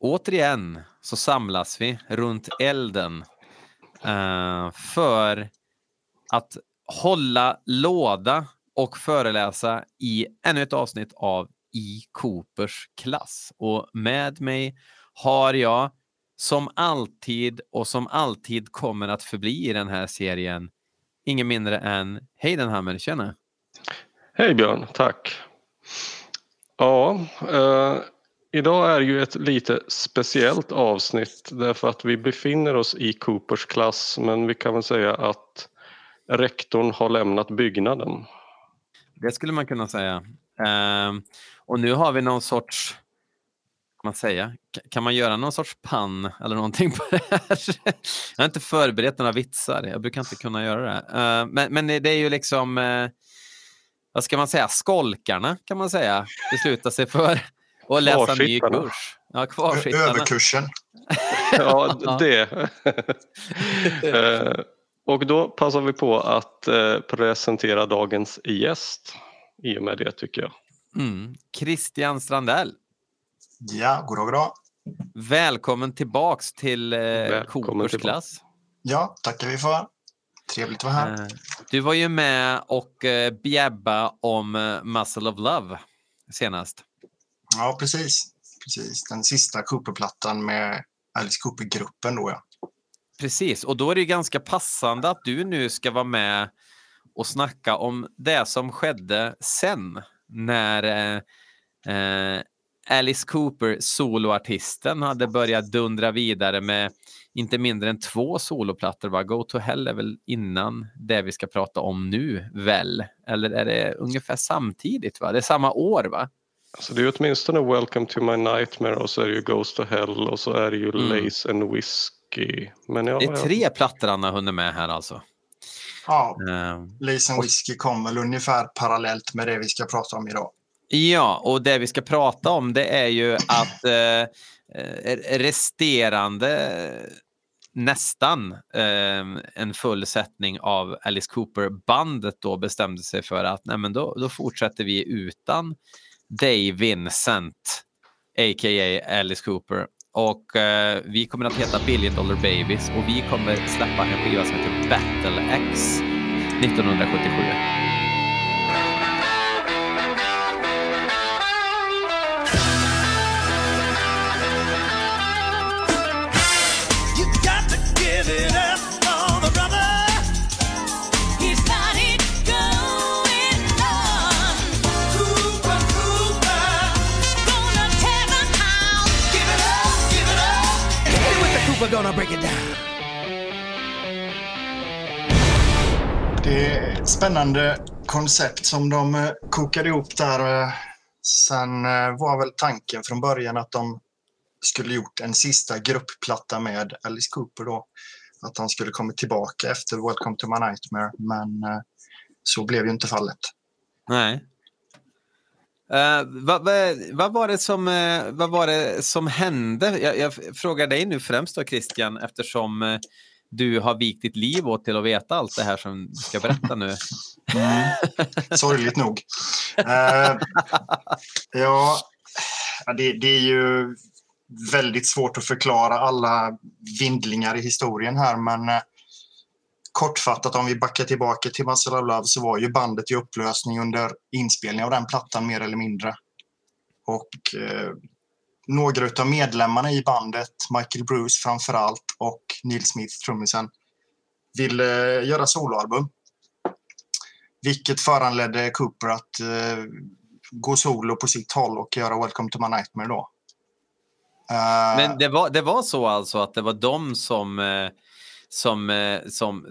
återigen så samlas vi runt elden eh, för att hålla låda och föreläsa i ännu ett avsnitt av I Coopers klass. Och med mig har jag som alltid och som alltid kommer att förbli i den här serien ingen mindre än Heidenhammer. Tjena! Hej Björn, tack! Ja, eh, idag är ju ett lite speciellt avsnitt därför att vi befinner oss i Coopers klass men vi kan väl säga att rektorn har lämnat byggnaden. Det skulle man kunna säga. Ehm, och nu har vi någon sorts man säga? Kan man göra någon sorts pann eller någonting på det här? Jag har inte förberett några vitsar. Jag brukar inte kunna göra det. Uh, men, men, det är ju liksom, eh, vad ska man säga, skolkarna kan man säga besluta sig för att läsa ny kurs. Ja, Överkursen. ja, det. uh, och då passar vi på att presentera dagens gäst i och med det tycker jag. Mm. Christian Strandell. Ja, goddag, goddag. Välkommen tillbaks till eh, klass. Ja, tackar vi för. Trevligt att vara här. Eh, du var ju med och eh, bjäbba om eh, Muscle of Love senast. Ja, precis. precis. Den sista Cooper-plattan med Alice Cooper-gruppen då, ja. Precis, och då är det ganska passande att du nu ska vara med och snacka om det som skedde sen när eh, eh Alice Cooper, soloartisten, hade börjat dundra vidare med inte mindre än två soloplattor. Va? Go to Hell är väl innan det vi ska prata om nu, väl? Eller är det ungefär samtidigt? Va? Det är samma år, va? Alltså det är åtminstone Welcome to my nightmare och så är det ju Ghost to Hell och så är det ju mm. Lace and Whiskey. Men ja, det är tre ja. plattor han har hunnit med här alltså. Ja, uh, Lace and Whiskey kom väl ungefär parallellt med det vi ska prata om idag. Ja, och det vi ska prata om det är ju att eh, eh resterande nästan eh, en full sättning av Alice Cooper-bandet då bestämde sig för att nej, men då, då fortsätter vi utan Dave Vincent, a.k.a. Alice Cooper. Och eh, vi kommer att heta Billion Dollar Babies och vi kommer släppa en skiva som heter Battle X 1977. We're gonna break it down. Det är spännande koncept som de eh, kokade ihop där. Eh, sen eh, var väl tanken från början att de skulle gjort en sista gruppplatta med Alice Cooper då. Att han skulle komma tillbaka efter Welcome to my nightmare. Men så blev ju inte fallet. Nej. Eh, uh, vad, vad, vad, var det som, eh, uh, vad var det som hände? Jag, jag frågar dig nu främst då Christian eftersom uh, du har vikt ditt liv åt till att veta allt det här som du ska berätta nu. Mm. Sorgligt nog. ja, det, det, är ju väldigt svårt att förklara alla vindlingar i historien här men kortfattat om vi backar tillbaka till Muscle of Love så var ju bandet i upplösning under inspelningen av den plattan mer eller mindre. Och eh, några av medlemmarna i bandet, Michael Bruce framför allt och Neil Smith, trummisen, ville eh, göra soloalbum. Vilket föranledde Cooper att eh, gå solo på sitt håll och göra Welcome to my nightmare då. Uh, Men det var, det var så alltså att det var de som eh som, eh, som,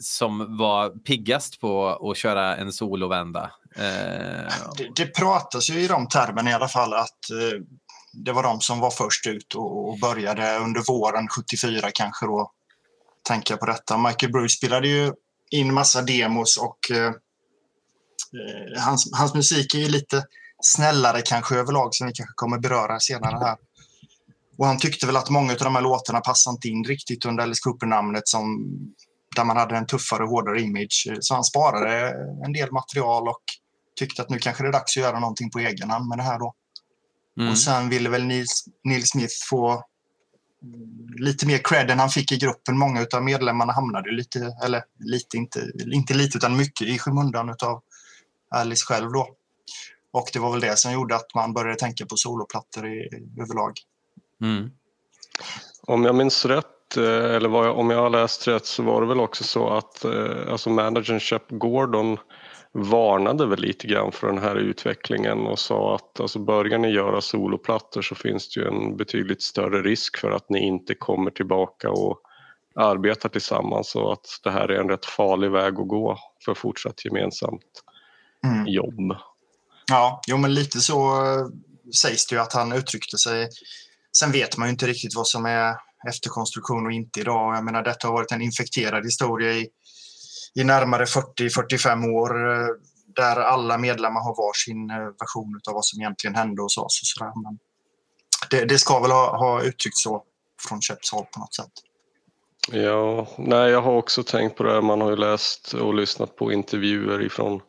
som var piggast på att köra en solovända. Eh, det, det pratas ju i de termerna i alla fall att eh, det var de som var först ut och, började under våren 74 kanske då tänka på detta. Michael Bruce spelade ju in massa demos och eh, eh, hans, hans musik är ju lite snällare kanske överlag som vi kanske kommer beröra senare här. Och han tyckte väl att många av de här låtarna passade inte in riktigt under Alice Cooper-namnet som där man hade en tuffare och hårdare image. Så han sparade en del material och tyckte att nu kanske det är dags att göra någonting på egen hand med det här då. Mm. Och sen ville väl Nils, Neil Smith få lite mer cred än han fick i gruppen. Många av medlemmarna hamnade lite, eller lite, inte, inte lite utan mycket i skymundan av Alice själv då. Och det var väl det som gjorde att man började tänka på soloplattor i, överlag. Mm. Om jag minns rätt, eh, eller jag, om jag har läst rätt, så var det väl också så att eh, alltså managern Shep Gordon varnade väl lite grann för den här utvecklingen och sa att alltså börjar ni göra soloplattor så finns det ju en betydligt större risk för att ni inte kommer tillbaka och arbetar tillsammans och att det här är en rätt farlig väg att gå för fortsatt gemensamt mm. jobb. Ja, jo men lite så eh, sägs det ju att han uttryckte sig. Sen vet man ju inte riktigt vad som är efterkonstruktion och inte idag. Jag menar, detta har varit en infekterad historia i i närmare 40-45 år eh, där alla medlemmar har var sin eh, version av vad som egentligen hände hos oss. Och så. Men det, det ska väl ha, ha uttryckts så från Köps håll på något sätt. Ja, nej, jag har också tänkt på det. Man har ju läst och lyssnat på intervjuer ifrån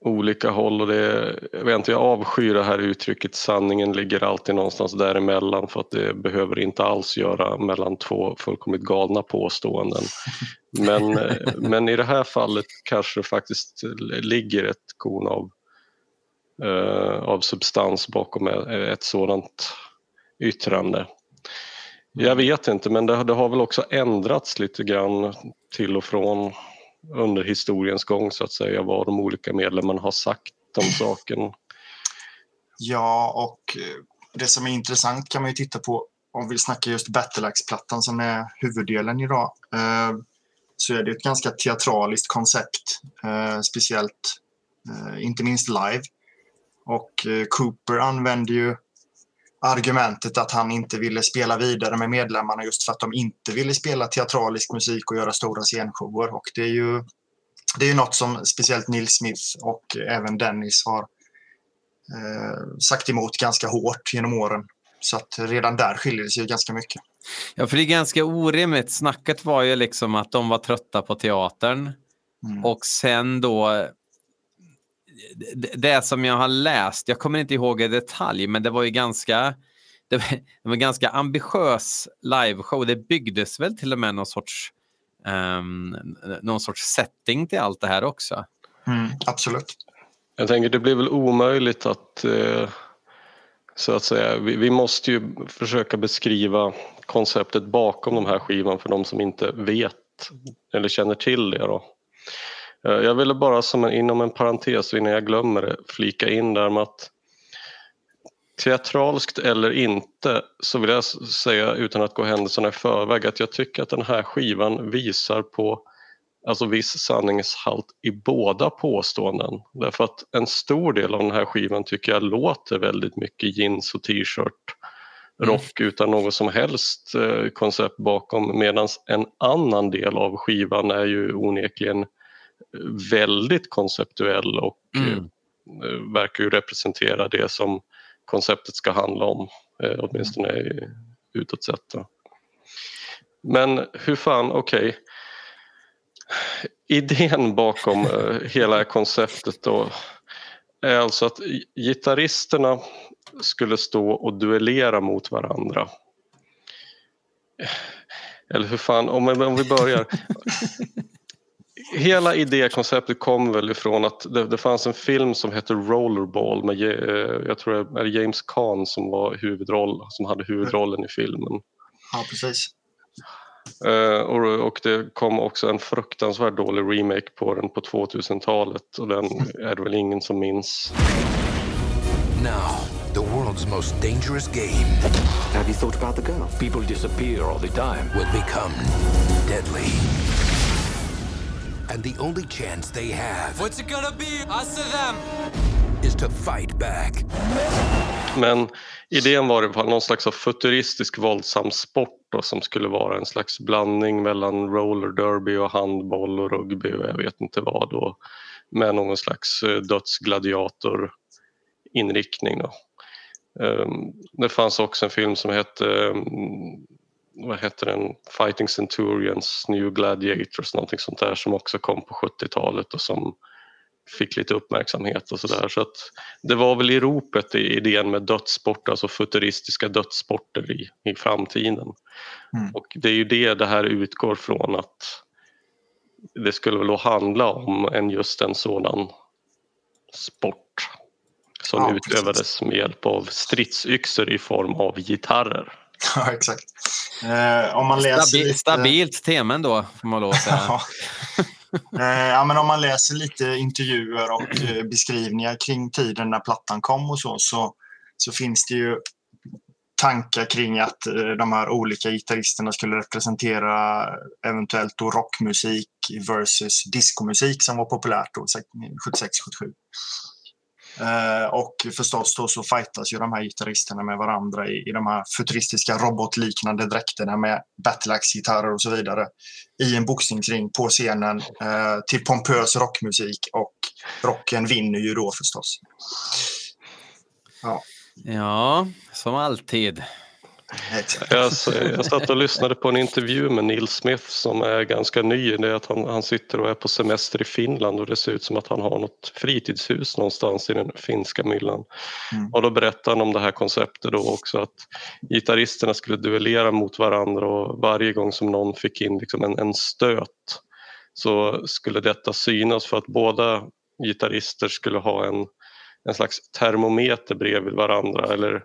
olika håll och det, jag vet inte, jag avskyr det här uttrycket sanningen ligger alltid någonstans däremellan för att det behöver inte alls göra mellan två fullkomligt galna påståenden. Men, men i det här fallet kanske det faktiskt ligger ett korn av, eh, av substans bakom ett sådant yttrande. Jag vet inte men det, det har väl också ändrats lite grann till och från under historiens gång så att säga vad de olika medlemmarna har sagt om saken. Ja, och eh, det som är intressant kan man ju titta på om vi snackar just Battleaxe-plattan som är huvuddelen idag. Eh, så är det ett ganska teatraliskt koncept, eh, speciellt inte minst live. Och Cooper använder ju argumentet att han inte ville spela vidare med medlemmarna just för att de inte ville spela teatralisk musik och göra stora scenshower. Och det är ju det är ju något som speciellt Neil Smith och även Dennis har eh, sagt emot ganska hårt genom åren. Så att redan där skiljer det sig ganska mycket. Ja, för det är ganska orimligt. Snacket var ju liksom att de var trötta på teatern. Mm. Och sen då det som jag har läst, jag kommer inte ihåg i detalj, men det var ju ganska det var, det var en ganska ambitiös liveshow. Det byggdes väl till och med någon sorts, um, någon sorts setting till allt det här också. Mm, absolut. Jag tänker det blir väl omöjligt att eh, så att säga, vi, vi, måste ju försöka beskriva konceptet bakom de här skivan för de som inte vet eller känner till det. Då. Eh, jag ville bara som en, inom en parentes innan jag glömmer det flika in där med att teatralskt eller inte så vill jag säga utan att gå händelserna i förväg att jag tycker att den här skivan visar på alltså viss sanningshalt i båda påståenden. Därför att en stor del av den här skivan tycker jag låter väldigt mycket jeans och t-shirt mm. rock mm. utan något som helst eh, koncept bakom medan en annan del av skivan är ju onekligen väldigt konceptuell och mm. Eh, verkar ju representera det som konceptet ska handla om, eh, åtminstone utåt sett. Men hur fan, okej. Okay. Idén bakom eh, hela konceptet då är alltså att gitarristerna skulle stå och duellera mot varandra. Eller hur fan, om, om vi börjar. hela idékonceptet kom väl ifrån att det, det, fanns en film som hette Rollerball med eh, jag tror det är James Caan som var huvudroll, som hade huvudrollen i filmen. Ja, precis. Uh, och, och, det kom också en fruktansvärt dålig remake på den på 2000-talet och den är det väl ingen som minns. Now, the world's most dangerous game. Have you thought about the girl? People disappear all the time. Will become deadly. And the only chance they have... What's it gonna be? Us or them? Is to fight back. Men idén var i alla fall någon slags futuristisk våldsam sport då, som skulle vara en slags blandning mellan roller derby och handboll och rugby och jag vet inte vad då. Med någon slags eh, dödsgladiator inriktning. Då. Ehm, det fanns också en film som hette ehm, vad heter den, Fighting Centurions, New Gladiators, någonting sånt där som också kom på 70-talet och som fick lite uppmärksamhet och sådär. Så att det var väl i ropet i idén med dödssport, alltså futuristiska dödssporter i, i framtiden. Mm. Och det är ju det det här utgår från att det skulle väl handla om en just en sådan sport som Ja, utövades med hjälp av stridsyxor i form av gitarrer. Ja, exakt. Eh, om man läser Stabi lite... Stabilt tema ändå, får man lov att säga. Ja. Eh, ja, men om man läser lite intervjuer och eh, beskrivningar kring tiden när plattan kom och så, så, så finns det ju tankar kring att eh, de här olika gitarristerna skulle representera eventuellt då rockmusik versus diskomusik som var populärt då, 76-77. Eh, och förstås då så fightas ju de här gitarristerna med varandra i, i de här futuristiska robotliknande dräkterna med battleaxe-gitarrer och så vidare i en boxningsring på scenen eh, till pompös rockmusik och rocken vinner ju då förstås. Ja, Ja, som alltid. Jag, jag satt och lyssnade på en intervju med Neil Smith som är ganska ny. Det är att han, han sitter och är på semester i Finland och det ser ut som att han har något fritidshus någonstans i den finska myllan. Mm. Och då berättar han om det här konceptet då också att gitarristerna skulle duellera mot varandra och varje gång som någon fick in liksom en, en stöt så skulle detta synas för att båda gitarrister skulle ha en, en slags termometer bredvid varandra eller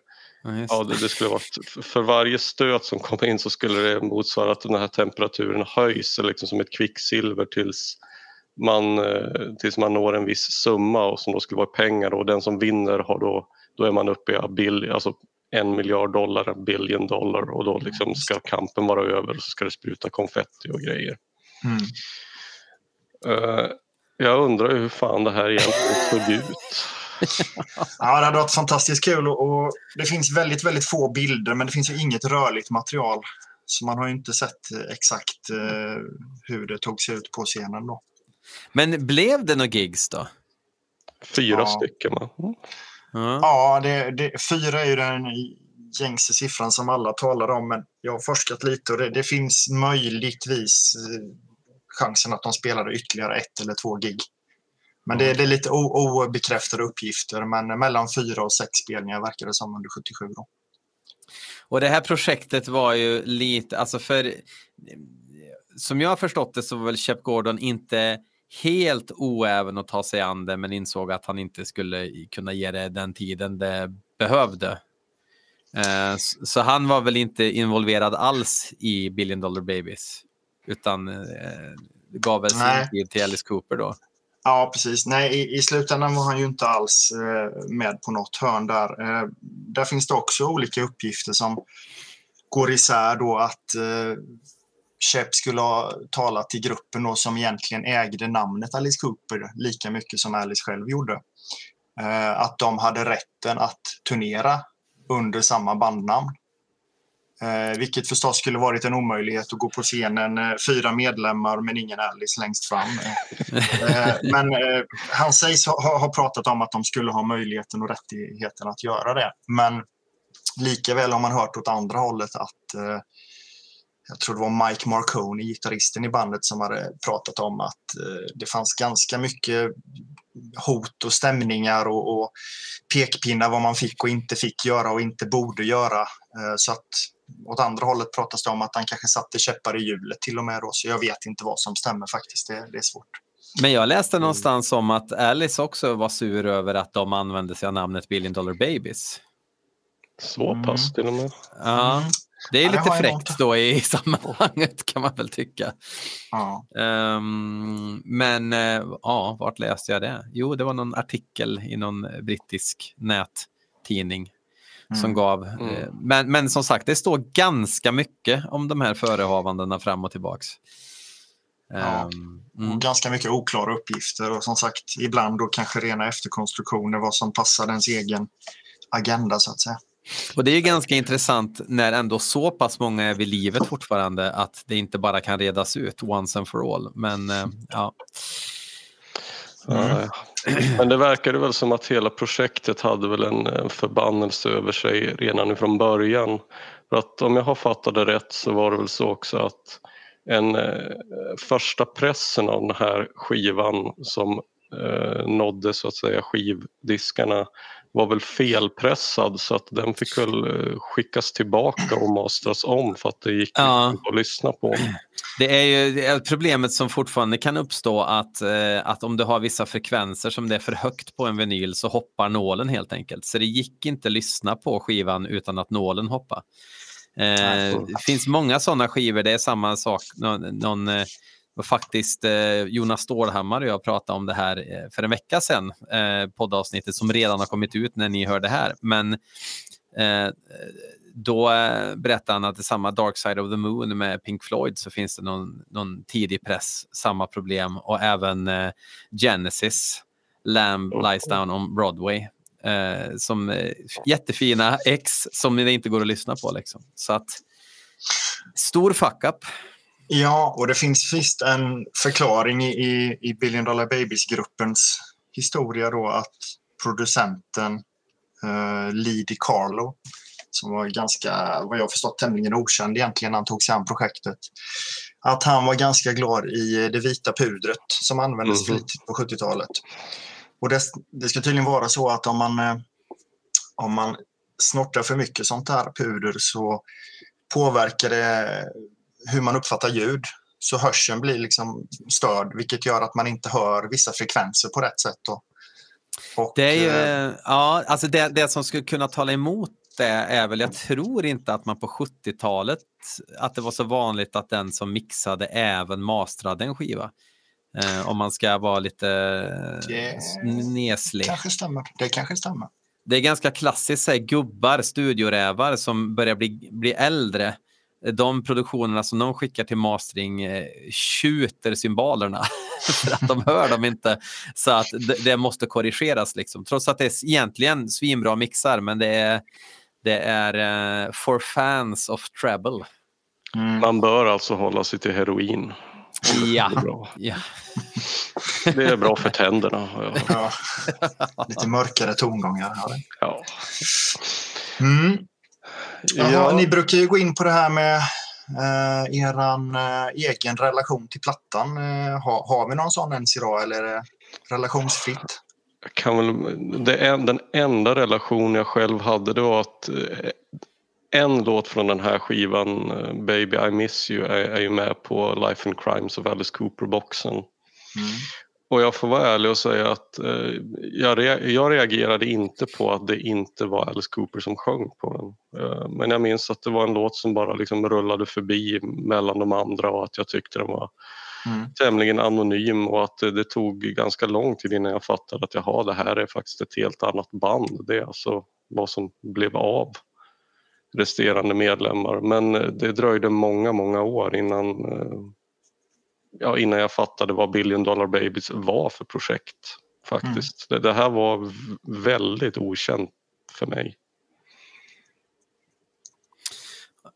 Ja, det, det skulle vara för varje stöt som kom in så skulle det motsvara att den här temperaturen höjs liksom som ett kvicksilver tills man, eh, tills man når en viss summa och som då skulle vara pengar och den som vinner har då, då är man uppe i alltså en miljard dollar, en billion dollar och då liksom ska kampen vara över och så ska det spruta konfetti och grejer. Mm. Eh, jag undrar hur fan det här egentligen såg ut. Ja, det hade varit fantastiskt kul och, och det finns väldigt, väldigt få bilder men det finns ju inget rörligt material. Så man har ju inte sett eh, exakt eh, hur det tog sig ut på scenen då. Men blev det några gigs då? Fyra Ja. stycken va? Mm. Ja. Ja, det, det, fyra är ju den gängse siffran som alla talar om men jag har forskat lite och det, det finns möjligtvis eh, chansen att de spelade ytterligare ett eller två gig. Men det, det är lite obekräftade uppgifter men mellan fyra och sex spelningar verkar det som under 77 då. Och det här projektet var ju lite, alltså för som jag har förstått det så var väl Shep Gordon inte helt oäven att ta sig an det men insåg att han inte skulle kunna ge det den tiden det behövde. Eh, Så han var väl inte involverad alls i Billion Dollar Babies utan eh, gav väl sin tid till Alice Cooper då. Ja, precis. Nej, i, i slutändan var han ju inte alls eh, med på något hörn där. Eh, där finns det också olika uppgifter som går isär då att eh, Shep skulle ha talat till gruppen då som egentligen ägde namnet Alice Cooper lika mycket som Alice själv gjorde. Eh, att de hade rätten att turnera under samma bandnamn. Eh, vilket förstås skulle varit en omöjlighet att gå på scenen, eh, fyra medlemmar men ingen Alice längst fram. Eh, Men eh, han sägs ha, ha- pratat om att de skulle ha möjligheten och rättigheten att göra det. Men likaväl har man hört åt andra hållet att eh, jag tror det var Mike Marconi, gitarristen i bandet, som hade pratat om att eh, det fanns ganska mycket hot och stämningar och, och pekpinnar vad man fick och inte fick göra och inte borde göra. Så att åt andra hållet pratas det om att han kanske satte käppar i hjulet till och med då, så jag vet inte vad som stämmer faktiskt. Det, det är svårt. Men jag läste någonstans om att Alice också var sur över att de använde sig av namnet Billion Dollar Babies. Så pass till och med. Ja, Mm. det är Ja, lite fräckt då i sammanhanget kan man väl tycka. Ja. Ehm, men eh, ja, vart läste jag det? Jo, det var någon artikel i någon brittisk nättidning som Mm. gav. Mm. eh, men, men som sagt, det står ganska mycket om de här förehavandena fram och tillbaks. Ja. Ehm, mm. Och ganska mycket oklara uppgifter och som sagt ibland då kanske rena efterkonstruktioner vad som passar ens egen agenda så att säga. Och det är ju ganska intressant när ändå så pass många är vid livet fortfarande att det inte bara kan redas ut once and for all. Men eh, ja, Mm. Men det verkade väl som att hela projektet hade väl en förbannelse över sig redan från början. För att om jag har fattat det rätt så var det väl så också att en eh, första pressen av den här skivan som eh, nådde så att säga skivdiskarna var väl felpressad så att den fick väl eh, skickas tillbaka och mastras om för att det gick ja. att lyssna på. Det är ju det är problemet som fortfarande kan uppstå att, eh, att om du har vissa frekvenser som det är för högt på en vinyl så hoppar nålen helt enkelt. Så det gick inte att lyssna på skivan utan att nålen hoppade. Eh, det finns många sådana skivor, det är samma sak. Någon, någon eh, faktiskt eh, Jonas Stålhammar och jag pratade om det här för en vecka sedan, eh, poddavsnittet som redan har kommit ut när ni hör det här. Men eh, då eh, berättade han att det samma Dark Side of the Moon med Pink Floyd så finns det någon, någon tidig press, samma problem och även eh, Genesis, Lamb Lies Down on Broadway. Eh, som eh, jättefina ex som det inte går att lyssna på. Liksom. Så att stor fuck up. Ja, och det finns visst en förklaring i, i Billion Dollar Babies-gruppens historia då att producenten eh, Lee DiCarlo som var ganska, vad jag förstått, tämligen okänd egentligen när han tog sig an projektet. Att han var ganska glad i det vita pudret som användes mm. flitigt på 70-talet. Och det, det, ska tydligen vara så att om man, eh, om man snortar för mycket sånt här puder så påverkar det hur man uppfattar ljud. Så hörseln blir liksom störd vilket gör att man inte hör vissa frekvenser på rätt sätt. Då. Och, det är ju, eh, ja, alltså det, det som skulle kunna tala emot det är väl, jag tror inte att man på 70-talet, att det var så vanligt att den som mixade även mastrade en skiva. Eh, om man ska vara lite det neslig. Kanske stämmer. Det kanske stämmer. Det är ganska klassiskt, här, gubbar, studiorävar som börjar bli, bli äldre. De produktionerna som de skickar till mastering eh, tjuter symbolerna för att de hör dem inte. Så att det, det, måste korrigeras, liksom. trots att det är egentligen svinbra mixar, men det är det är uh, For Fans of Treble. Mm. Man bör alltså hålla sig till heroin. Ja. Det är bra, ja. det är bra för tänderna. Ja. Lite mörkare tongångar. Ja. Mm. Jaha, ja. Ni brukar ju gå in på det här med eh, eran eh, egen relation till plattan. Eh, har, har vi någon sån ens idag eller är det relationsfritt? Kan väl, det den enda relation jag själv hade det var att eh, en låt från den här skivan, eh, Baby I miss you, är, är ju med på Life and Crimes of Alice Cooper-boxen. Mm. Och jag får vara ärlig och säga att eh, jag, re jag, reagerade inte på att det inte var Alice Cooper som sjöng på den. Eh, men jag minns att det var en låt som bara liksom rullade förbi mellan de andra och att jag tyckte den var mm. tämligen anonym och att det tog ganska lång tid innan jag fattade att jaha, det här är faktiskt ett helt annat band. Det är alltså vad som blev av resterande medlemmar. Men det dröjde många, många år innan, eh, ja, innan jag fattade vad Billion Dollar Babies var för projekt. Faktiskt. Mm. Det, det här var väldigt okänt för mig.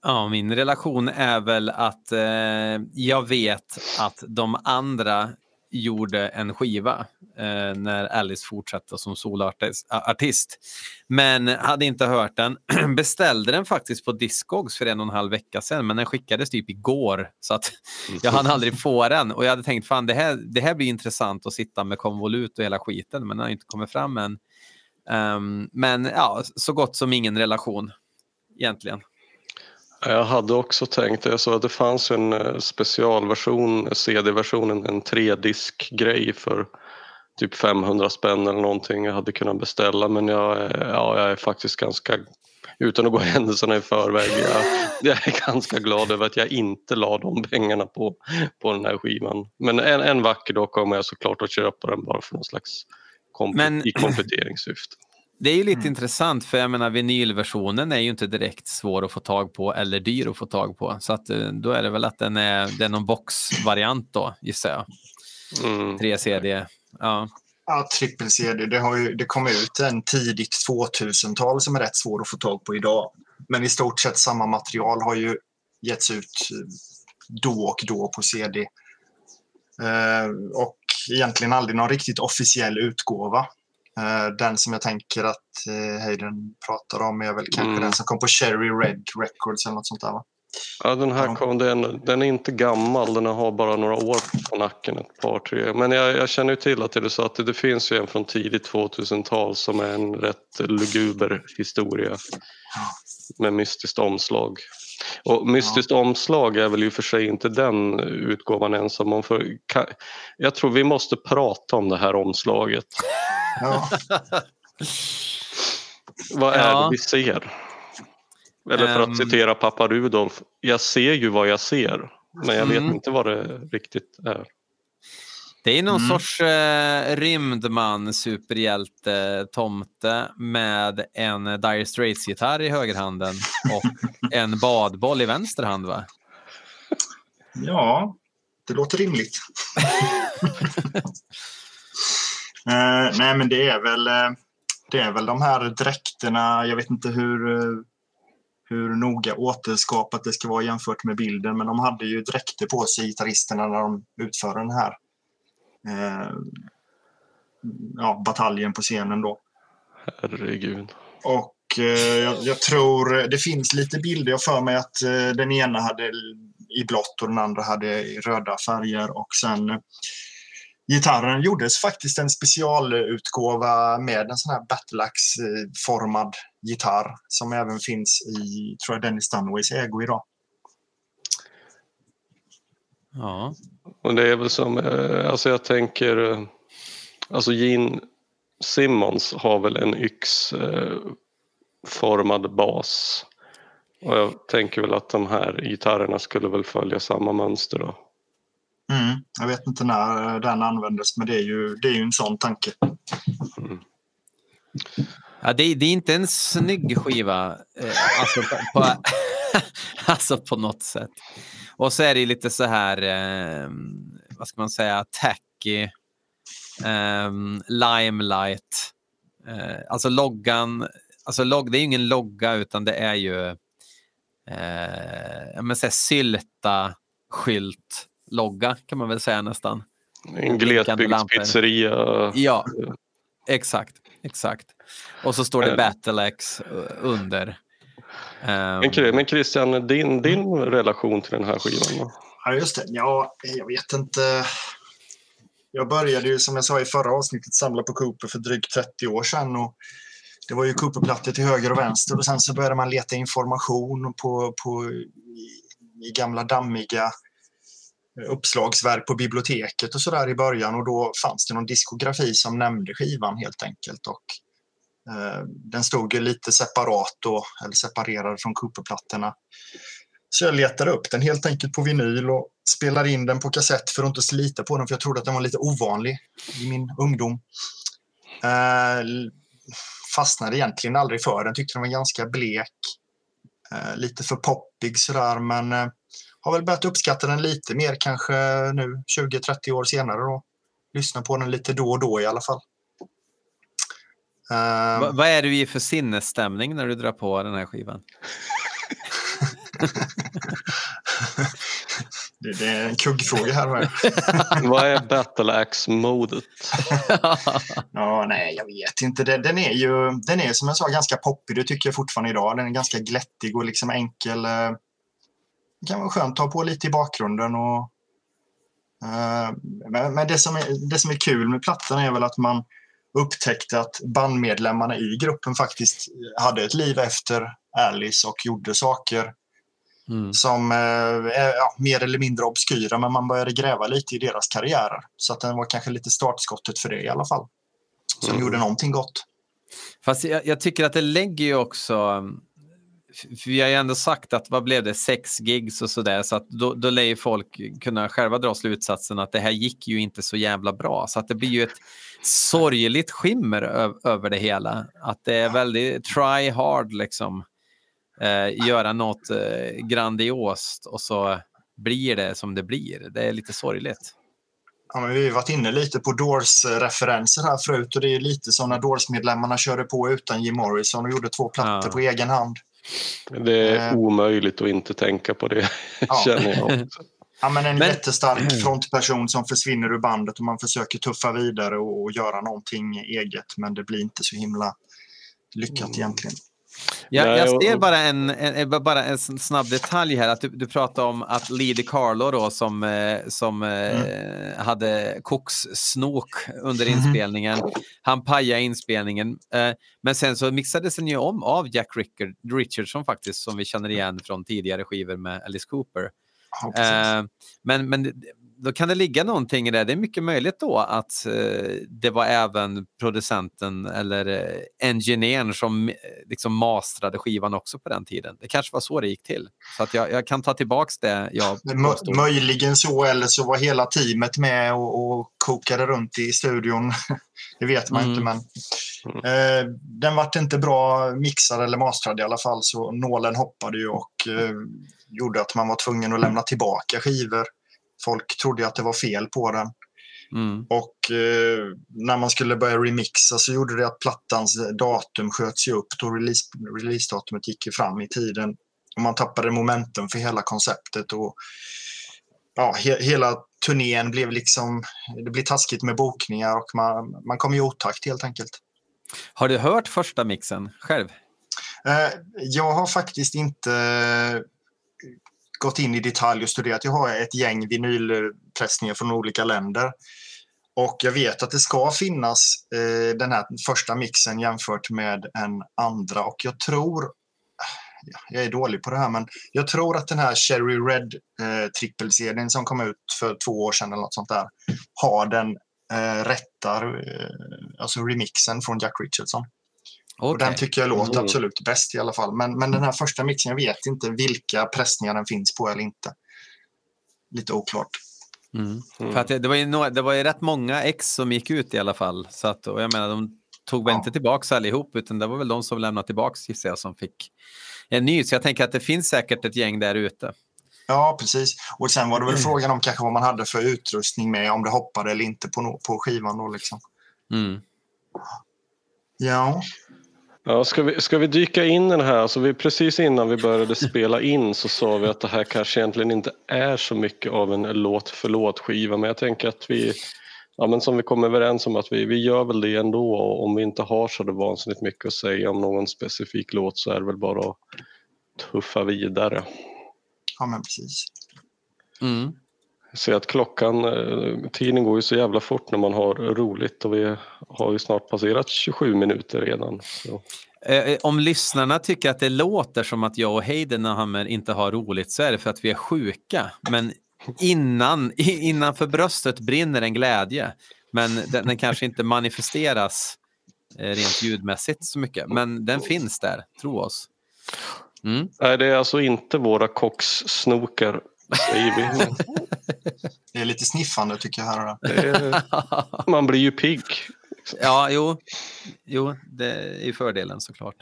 Ja, min relation är väl att eh, jag vet att de andra gjorde en skiva eh, när Alice fortsatte som soloartist. Men hade inte hört den. Beställde den faktiskt på Discogs för en och en halv vecka sedan, men den skickades typ igår så att jag hann aldrig få den. Och jag hade tänkt fan det här, det här blir intressant att sitta med konvolut och hela skiten, men den har inte kommit fram än. Um, men ja, så gott som ingen relation egentligen. Jag hade också tänkt, jag såg att det fanns en eh, specialversion, CD-versionen, en tredisk-grej för typ 500 spänn eller någonting jag hade kunnat beställa men jag, ja, jag är faktiskt ganska, utan att gå händelserna i förväg, jag, jag är ganska glad över att jag inte la de pengarna på, på den här skivan. Men en, en vacker dag kommer jag såklart att köpa den bara för någon slags komp men... i kompletteringssyfte. Det är ju lite mm. intressant för jag menar vinylversionen är ju inte direkt svår att få tag på eller dyr att få tag på. Så att, eh, då är det väl att den är, det är någon boxvariant då gissar jag. Mm. 3 CD. Ja. Ja, trippel-CD. Det, har ju, det kom ut en tidigt 2000-tal som är rätt svår att få tag på idag. Men i stort sett samma material har ju getts ut eh, då och då på CD. Eh, och egentligen aldrig någon riktigt officiell utgåva. Eh, den som jag tänker att eh, Hayden pratar om är väl kanske mm. den som kom på Cherry Red Records eller något sånt där va? Ja, den här kom, den, den är inte gammal, den har bara några år på nacken, ett par tre. Men jag, jag känner ju till att det är så att det, det finns ju en från tidigt 2000-tal som är en rätt luguber historia med mystiskt omslag. Och mystiskt ja. omslag är väl ju för sig inte den utgåvan ensam om. För, jag tror vi måste prata om det här omslaget. Ja. Vad är ja. det vi ser? Eller för att um, citera pappa Rudolf, jag ser ju vad jag ser, men jag vet mm. inte vad det riktigt är. Det är någon mm. sorts eh, rymdman, superhjälte, tomte med en Dire Straits-gitarr i högerhanden och en badboll i vänster hand, va? Ja, det låter rimligt. uh, nej, men det är väl uh, det är väl de här dräkterna. Jag vet inte hur uh, hur noga återskapat det ska vara jämfört med bilden. Men de hade ju dräkter på sig, gitarristerna, när de utförde den här eh, ja, bataljen på scenen då. Herregud. Och eh, jag, jag, tror det finns lite bilder. Jag för mig att eh, den ena hade i blått och den andra hade i röda färger och sen gitarren gjordes faktiskt en specialutgåva med en sån här battleaxe-formad gitarr som även finns i, tror jag, Dennis Dunways ägo idag. Ja. Och det är väl som, eh, alltså jag tänker, eh, alltså Gene Simmons har väl en yxformad bas. Och jag tänker väl att de här gitarrerna skulle väl följa samma mönster då. Mm, jag vet inte när den användes, men det är ju, det är ju en sån tanke. Mm. Ja, det, det, är inte en snygg skiva, eh, alltså, på, på alltså på något sätt. Och så är det lite så här, eh, vad ska man säga, tacky, eh, limelight. Eh, alltså loggan, alltså log, det är ju ingen logga utan det är ju eh, men så sylta skylt logga kan man väl säga nästan. En glesbygdspizzeria. Ja, exakt, exakt. Och så står det Battlex under. Um... Men Christian, din, din relation till den här skivan? Ja, just det. Ja, jag vet inte. Jag började ju som jag sa i förra avsnittet samla på Cooper för drygt 30 år sedan. Och det var ju Cooper-plattor till höger och vänster och sen så började man leta information på, på i, i gamla dammiga uppslagsverk på biblioteket och sådär i början och då fanns det någon diskografi som nämnde skivan helt enkelt. Och, Eh, den stod ju lite separat då, eller separerad från Cooper-plattorna. Så jag letade upp den helt enkelt på vinyl och spelade in den på kassett för att inte slita på den för jag trodde att den var lite ovanlig i min ungdom. Eh, fastnade egentligen aldrig för den, tyckte den var ganska blek. Eh, lite för poppig sådär men eh, har väl börjat uppskatta den lite mer kanske nu 20-30 år senare. Då. Lyssna på den lite då och då i alla fall. Uh, vad är du i för sinnesstämning när du drar på den här skivan? det, det, är en kuggfråga här. vad är Battle-Axe-modet? ja, nej, jag vet inte. Den, den, är ju den är som jag sa ganska poppig. Det tycker jag fortfarande idag. Den är ganska glättig och liksom enkel. Uh, det kan vara skönt att ha på lite i bakgrunden. Och, uh, men, men det, som är, det som är kul med plattan är väl att man upptäckte att bandmedlemmarna i gruppen faktiskt hade ett liv efter Alice och gjorde saker mm. som eh, är ja, mer eller mindre obskyra, men man började gräva lite i deras karriärer. Så att den var kanske lite startskottet för det i alla fall. Så mm. de gjorde någonting gott. Fast jag, jag, tycker att det lägger ju också för vi har ju ändå sagt att vad blev det, sex gigs och sådär, så att då, då lär ju folk kunna själva dra slutsatsen att det här gick ju inte så jävla bra. Så att det blir ju ett sorgligt skimmer över det hela. Att det är väldigt try hard liksom. Eh, göra något eh, grandiost och så blir det som det blir. Det är lite sorgligt. Ja, men vi har varit inne lite på Doors-referenser här förut och det är lite som när Doors-medlemmarna körde på utan Jim Morrison och gjorde två plattor ja. på egen hand. Det är uh, omöjligt att inte tänka på det, ja. känner jag också. Ja, men en men... jättestark frontperson som försvinner ur bandet och man försöker tuffa vidare och, och göra någonting eget men det blir inte så himla lyckat mm. egentligen. Jag, jag ser bara en, en, bara en snabb detalj här. Att du, du pratar om att Lee Carlo då, som, eh, som mm. eh, hade kokssnok under mm. inspelningen, han pajade inspelningen. Eh, men sen så mixades den ju om av Jack Rickard, Richardson faktiskt, som vi känner igen från tidigare skivor med Alice Cooper. Ja, men, men då kan det ligga någonting i det. Det är mycket möjligt då att eh, det var även producenten eller eh, engineern som eh, liksom mastrade skivan också på den tiden. Det kanske var så det gick till. Så att jag, jag kan ta tillbaks det jag påstod. Möjligen så, eller så var hela teamet med och, och kokade runt i studion. det vet man mm. inte, men eh, den vart inte bra mixad eller mastrad i alla fall, så nålen hoppade ju och eh, gjorde att man var tvungen att lämna tillbaka skivor Folk trodde att det var fel på den. Mm. Och eh, när man skulle börja remixa så gjorde det att plattans datum sköts upp då release, releasedatumet gick fram i tiden. Och man tappade momentum för hela konceptet. Och, ja, he, hela turnén blev liksom, det blev taskigt med bokningar och man, man kom i otakt helt enkelt. Har du hört första mixen själv? Eh, jag har faktiskt inte gått in i detalj och studerat. Jag har ett gäng vinylpressningar från olika länder. Och jag vet att det ska finnas eh, den här första mixen jämfört med en andra. Och jag tror, jag är dålig på det här, men jag tror att den här Cherry Red eh, trippelserien som kom ut för två år sedan eller något sånt där har den eh, rätta, eh, alltså remixen från Jack Richardson. Okay. Och den tycker jag låter mm. absolut bäst i alla fall. Men, men den här första mixen, jag vet inte vilka pressningar den finns på eller inte. Lite oklart. Mm. Mm. För att det, det, var ju no, det var ju rätt många ex som gick ut i alla fall. Så att, och jag menar, de tog väl ja. inte tillbaka allihop, utan det var väl de som lämnade tillbaka gissar jag som fick en ny. Så jag tänker att det finns säkert ett gäng där ute. Ja, precis. Och sen var det väl mm. frågan om kanske vad man hade för utrustning med, om det hoppade eller inte på, på skivan då liksom. Mm. Ja. Ja, ska, vi, ska vi dyka in i den här? Alltså vi, precis innan vi började spela in så sa vi att det här kanske egentligen inte är så mycket av en låt för låt-skiva men jag tänker att vi, ja, men som vi kom överens om att vi, vi gör väl det ändå och om vi inte har så det vansinnigt mycket att säga om någon specifik låt så är det väl bara att tuffa vidare. Ja men precis. Mm. Ser att klockan, eh, tiden går ju så jävla fort när man har roligt och vi har ju snart passerat 27 minuter redan. Så. Eh, eh, om lyssnarna tycker att det låter som att jag och Heidenhammer inte har roligt så är det för att vi är sjuka. Men innan, innanför bröstet brinner en glädje. Men den, den kanske inte manifesteras rent ljudmässigt så mycket. Men den finns där, tro oss. Mm. Nej, det är alltså inte våra kockssnokar Det är lite sniffande tycker jag. Här. Man blir ju pigg. Ja, jo, jo, det är fördelen såklart.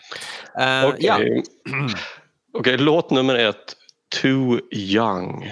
Uh, Okej, okay. ja. okay, låt nummer ett, Too Young.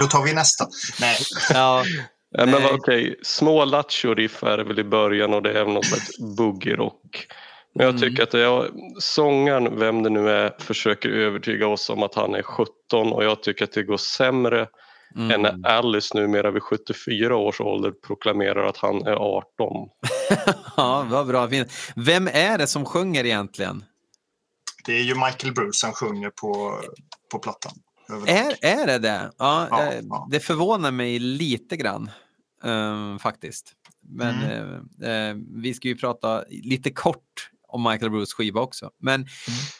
Då tar vi nästa. Nej. Ja. Men okej, okay. små lattjo-riff är det väl i början och det är något slags boogie-rock. Men jag mm. tycker att jag, sångaren, vem det nu är, försöker övertyga oss om att han är 17 och jag tycker att det går sämre mm. än när Alice numera vid 74 års ålder proklamerar att han är 18. ja, vad bra. Vem är det som sjunger egentligen? Det är ju Michael Bruce som sjunger på på plattan. Är, är det det? Ja, ja, eh, ja, Det förvånar mig lite grann um, faktiskt. Men mm. eh, eh, vi ska ju prata lite kort om Michael Bruce skiva också. Men mm.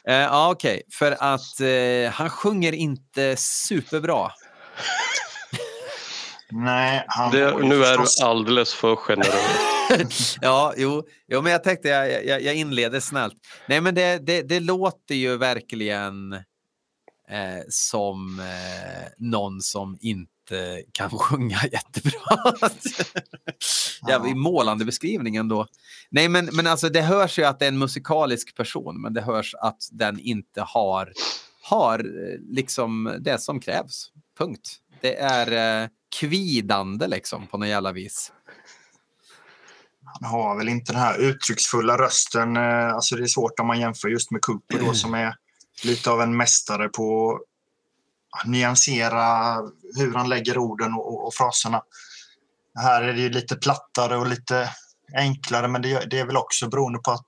eh, ja, okej, okay. för att eh, han sjunger inte superbra. Nej, han det, Nu är du alldeles för generös. ja, jo, jo, men jag tänkte jag, jag, jag inleder snällt. Nej, men det, det, det låter ju verkligen eh, som eh, någon som inte kan sjunga jättebra. Jävligt målande beskrivning ändå. Nej, men, men alltså det hörs ju att det är en musikalisk person, men det hörs att den inte har, har eh, liksom det som krävs. Punkt. Det är eh, kvidande liksom på något jävla vis. Han har väl inte den här uttrycksfulla rösten. Eh, alltså det är svårt om man jämför just med Cooper då som är lite av en mästare på att nyansera hur han lägger orden och, och fraserna. Här är det lite plattare och lite enklare men det, det är väl också beroende på att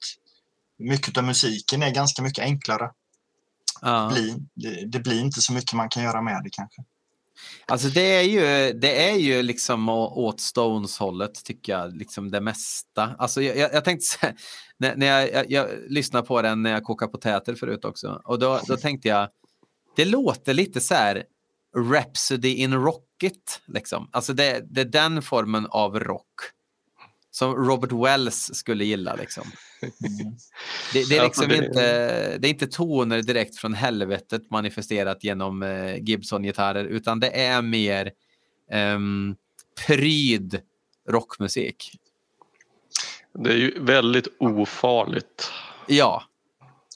mycket av musiken är ganska mycket enklare. Ja. Det, blir, det, det, blir inte så mycket man kan göra med det kanske. Alltså det är ju, det är ju liksom åt Stones-hållet tycker jag, liksom det mesta. Alltså jag, jag, jag tänkte när, när jag, jag, jag lyssnade på den när jag kokade potäter förut också och då, då tänkte jag, det låter lite så här Rhapsody in Rocket, liksom. Alltså det, det är den formen av rock som Robert Wells skulle gilla. Liksom. Det, det, är liksom ja, det... Inte, det är inte toner direkt från helvetet manifesterat genom eh, Gibson-gitarrer, utan det är mer um, pryd rockmusik. Det är ju väldigt ofarligt. Ja.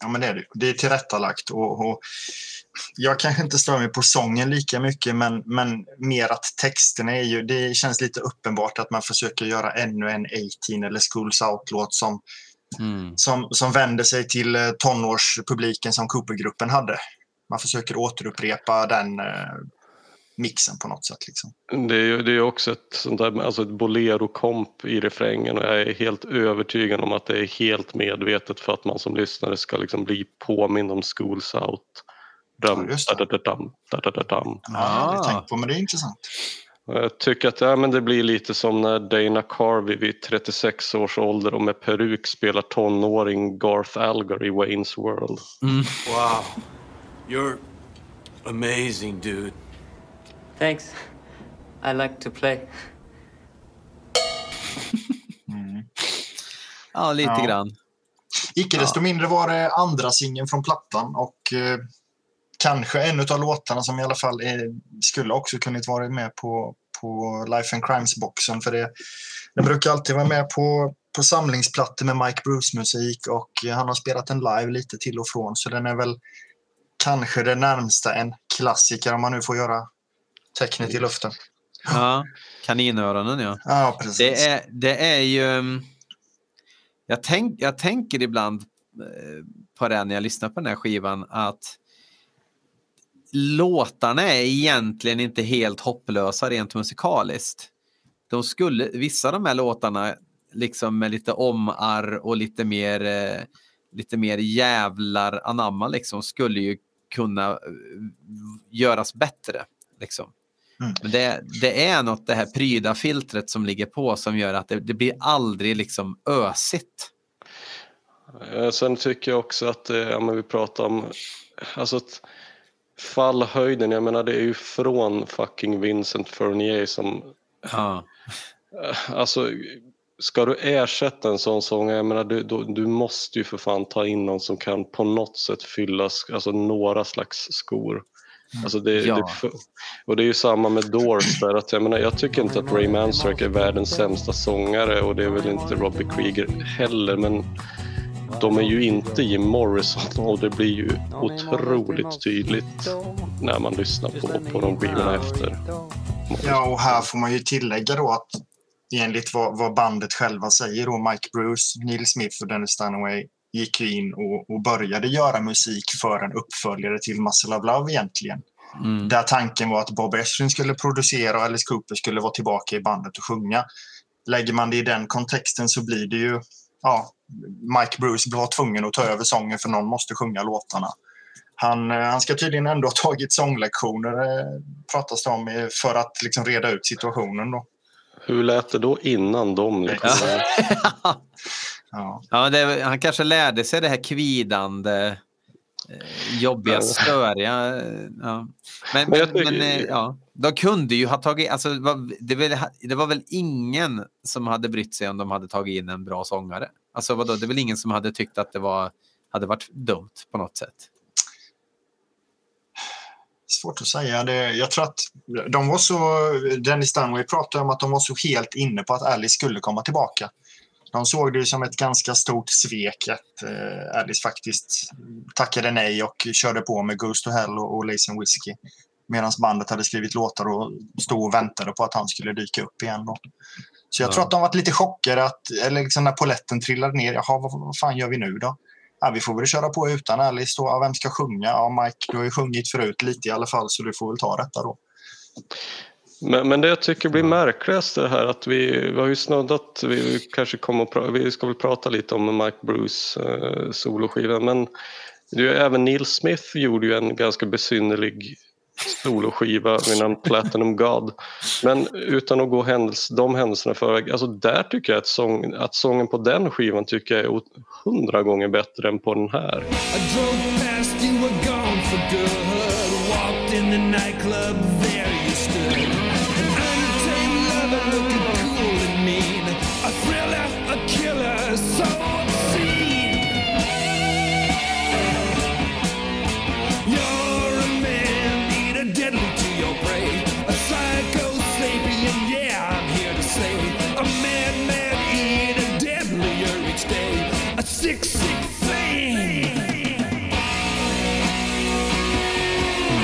Ja, men det är det. Det är tillrättalagt och, och jag kanske inte stör mig på sången lika mycket, men, men mer att texterna är ju... Det känns lite uppenbart att man försöker göra ännu en 18 eller Schools Out-låt som, mm. som, som vänder sig till eh, tonårspubliken som Cooper-gruppen hade. Man försöker återupprepa den eh, mixen på något sätt. Liksom. Det är ju det är också ett, sånt där, alltså ett bolero-komp i refrängen och jag är helt övertygad om att det är helt medvetet för att man som lyssnare ska liksom bli påmind om Schools Out. Dum, ja, da, da, dum, da, da, dum. Ja, det tänkt på, men det är intressant. Jag tycker att ja, men det blir lite som när Dana Carvey vid 36 års ålder och med peruk spelar tonåring Garth Algar i Wayne's World. Mm. Wow, you're amazing dude. Thanks. I like to play. mm. Ja, lite ja. grann. Icke desto mindre var det andra singeln från plattan och eh, kanske en av låtarna som i alla fall är, skulle också kunnat vara med på, på Life and Crimes-boxen. För det, den brukar alltid vara med på, på samlingsplattor med Mike Bruce-musik och han har spelat den live lite till och från. Så den är väl kanske det närmsta en klassiker om man nu får göra tecknet i luften. Ja, kaninöronen ja. Ja, precis. Det är, det är ju... Mm, jag, tänk, jag tänker ibland eh, på det när jag lyssnar på den här skivan att låtarna är egentligen inte helt hopplösa rent musikaliskt. De skulle, vissa av de här låtarna, liksom med lite omarr och lite mer, eh, lite mer jävlar anamma, liksom, skulle ju kunna eh, göras bättre. Liksom. Mm. Men det, det, är något, det här pryda filtret som ligger på som gör att det, det blir aldrig liksom ösigt. Eh, sen tycker jag också att, ja, men vi pratar om, alltså att fallhöjden, jag menar det är ju från fucking Vincent Fournier som... Ja. Eh, alltså, ska du ersätta en sån sång, jag menar du, du, du, måste ju för fan ta in någon som kan på något sätt fylla alltså, några slags skor. Mm. Alltså det, ja. det, och det är ju samma med Doors där att jag menar jag tycker inte att Ray Manzarek är världens sämsta sångare och det är väl inte Robbie Krieger heller men de är ju inte Jim Morrison och det blir ju otroligt tydligt när man lyssnar på, på de skivorna efter. Ja, och här får man ju tillägga då att enligt vad, vad bandet själva säger då, Mike Bruce, Neil Smith och Dennis Dunaway gick in och, och började göra musik för en uppföljare till Muscle of Love egentligen. Mm. Där tanken var att Bob Ezrin skulle producera och Alice Cooper skulle vara tillbaka i bandet och sjunga. Lägger man det i den kontexten så blir det ju ja, Mike Bruce var tvungen att ta över sången för någon måste sjunga låtarna. Han, eh, han ska tydligen ändå ha tagit sånglektioner, eh, pratas det om, eh, för att liksom reda ut situationen. Då. Hur lät det då innan de lektionerna? Ja. Ja, det, han kanske lärde sig det här kvidande, jobbiga, störiga. eh, Ja. Men, Men jag men, tycker- eh, ja, de kunde ju ha tagit... Alltså, det, var, det, väl, det var väl ingen som hade brytt sig om de hade tagit in en bra sångare? Alltså, vadå, det är väl ingen som hade tyckt att det var, hade varit dumt på något sätt? Svårt att säga. Det, jag tror att de var så... Dennis Dunway pratade om att de var så helt inne på att Alice skulle komma tillbaka. De såg det som ett ganska stort svek att eh, Alice faktiskt tackade nej och körde på med Ghost to Hell och, och Lazy and Whiskey. Medan bandet hade skrivit låtar och stod och väntade på att han skulle dyka upp igen. Då. Så jag Ja. tror att de varit lite chockade, att, eller liksom när poletten trillade ner. Jaha, vad, vad fan gör vi nu då? Ja, vi får väl köra på utan Alice då. Ja, vem ska sjunga? Ja, Mike, du har ju sjungit förut lite i alla fall så du får väl ta detta då. Men, men det jag tycker blir märkligast är det här att vi, vi har ju snuddat, vi kanske kommer att pra, vi ska väl prata lite om Mike Bruce eh, soloskiva men det är även Neil Smith gjorde ju en ganska besynnerlig soloskiva vid namn Platinum God. Men utan att gå händels, de händelserna förväg, alltså där tycker jag att, sång, att sången på den skivan tycker jag är hundra gånger bättre än på den här.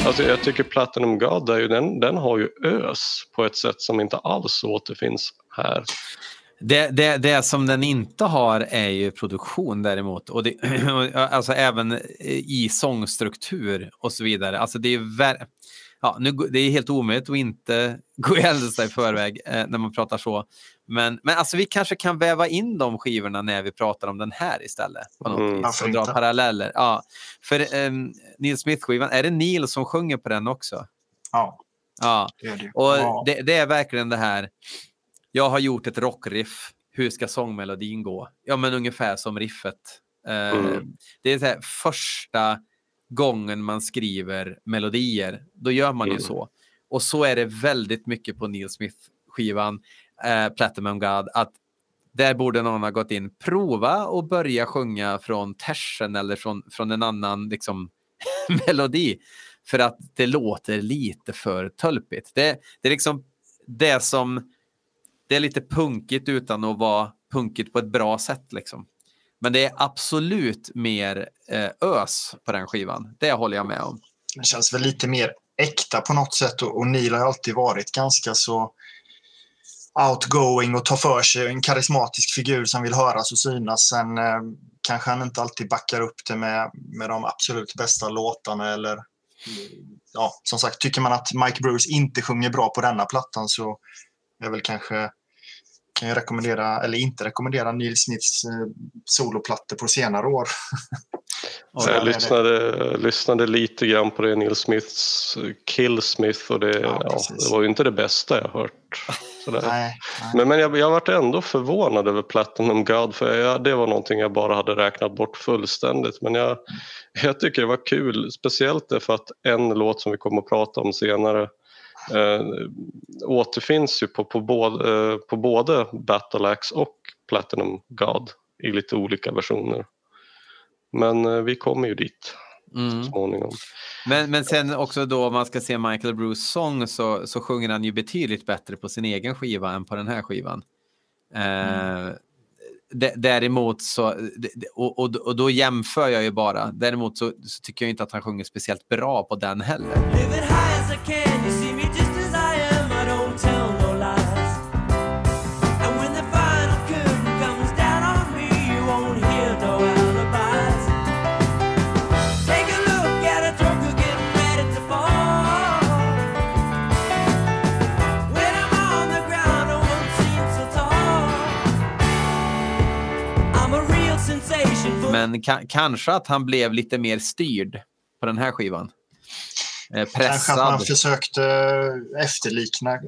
Alltså jag tycker Platinum God, är ju, den, den har ju ös på ett sätt som inte alls återfinns här. Det, det, det som den inte har är ju produktion däremot. Och det, alltså även i sångstruktur och så vidare. Alltså det är ju ver- ja, nu, det är helt omöjligt att inte gå i händelserna i förväg eh, när man pratar så. Men, men alltså vi kanske kan väva in de skivorna när vi pratar om den här istället. På något Mm. vis, och dra inte? paralleller. Ja, för um, Neil Smith-skivan, är det Neil som sjunger på den också? Ja, Ja. det är det. Och Ja. det, det är verkligen det här. Jag har gjort ett rockriff. Hur ska sångmelodin gå? Ja, men ungefär som riffet. Eh, Mm. Det är så här, första gången man skriver melodier. Då gör man ju Mm. så. Och så är det väldigt mycket på Neil Smith-skivan, eh, Platinum God, att där borde någon ha gått in, prova och börja sjunga från tersen eller från, från en annan liksom, melodi. För att det låter lite för tölpigt. Det, det är liksom det som... Det är lite punkigt utan att vara punkigt på ett bra sätt. Liksom. Men det är absolut mer eh, ös på den skivan. Det håller jag med om. Det känns väl lite mer äkta på något sätt och, och Neil har alltid varit ganska så outgoing och tar för sig. En karismatisk figur som vill höras och synas. Sen eh, kanske han inte alltid backar upp det med, med de absolut bästa låtarna eller ja, som sagt, tycker man att Mike Bruce inte sjunger bra på denna plattan så är väl kanske kan jag rekommendera, eller inte rekommendera Neil Smiths eh, soloplattor på senare år. Jag lyssnade, lyssnade lite grann på det Neil Smiths eh, Kill Smith och det, Ja, ja, det var ju inte det bästa jag hört. Nej, nej. Men, men jag, jag varit ändå förvånad över Platinum God för jag, det var någonting jag bara hade räknat bort fullständigt. Men jag, jag tycker det var kul, speciellt därför att en låt som vi kommer att prata om senare eh, återfinns ju på, på, både, eh, på både Battle Axe och Platinum God i lite olika versioner. Men eh, vi kommer ju dit Mm. så småningom. Men, men sen också då om man ska se Michael Bruce sång så, så sjunger han ju betydligt bättre på sin egen skiva än på den här skivan. Eh, d- däremot så, och, och, och då jämför jag ju bara. Däremot så, så tycker jag inte att han sjunger speciellt bra på den heller. Men ka- kanske att han blev lite mer styrd på den här skivan. Eh, Kanske att man pressad. försökte efterlikna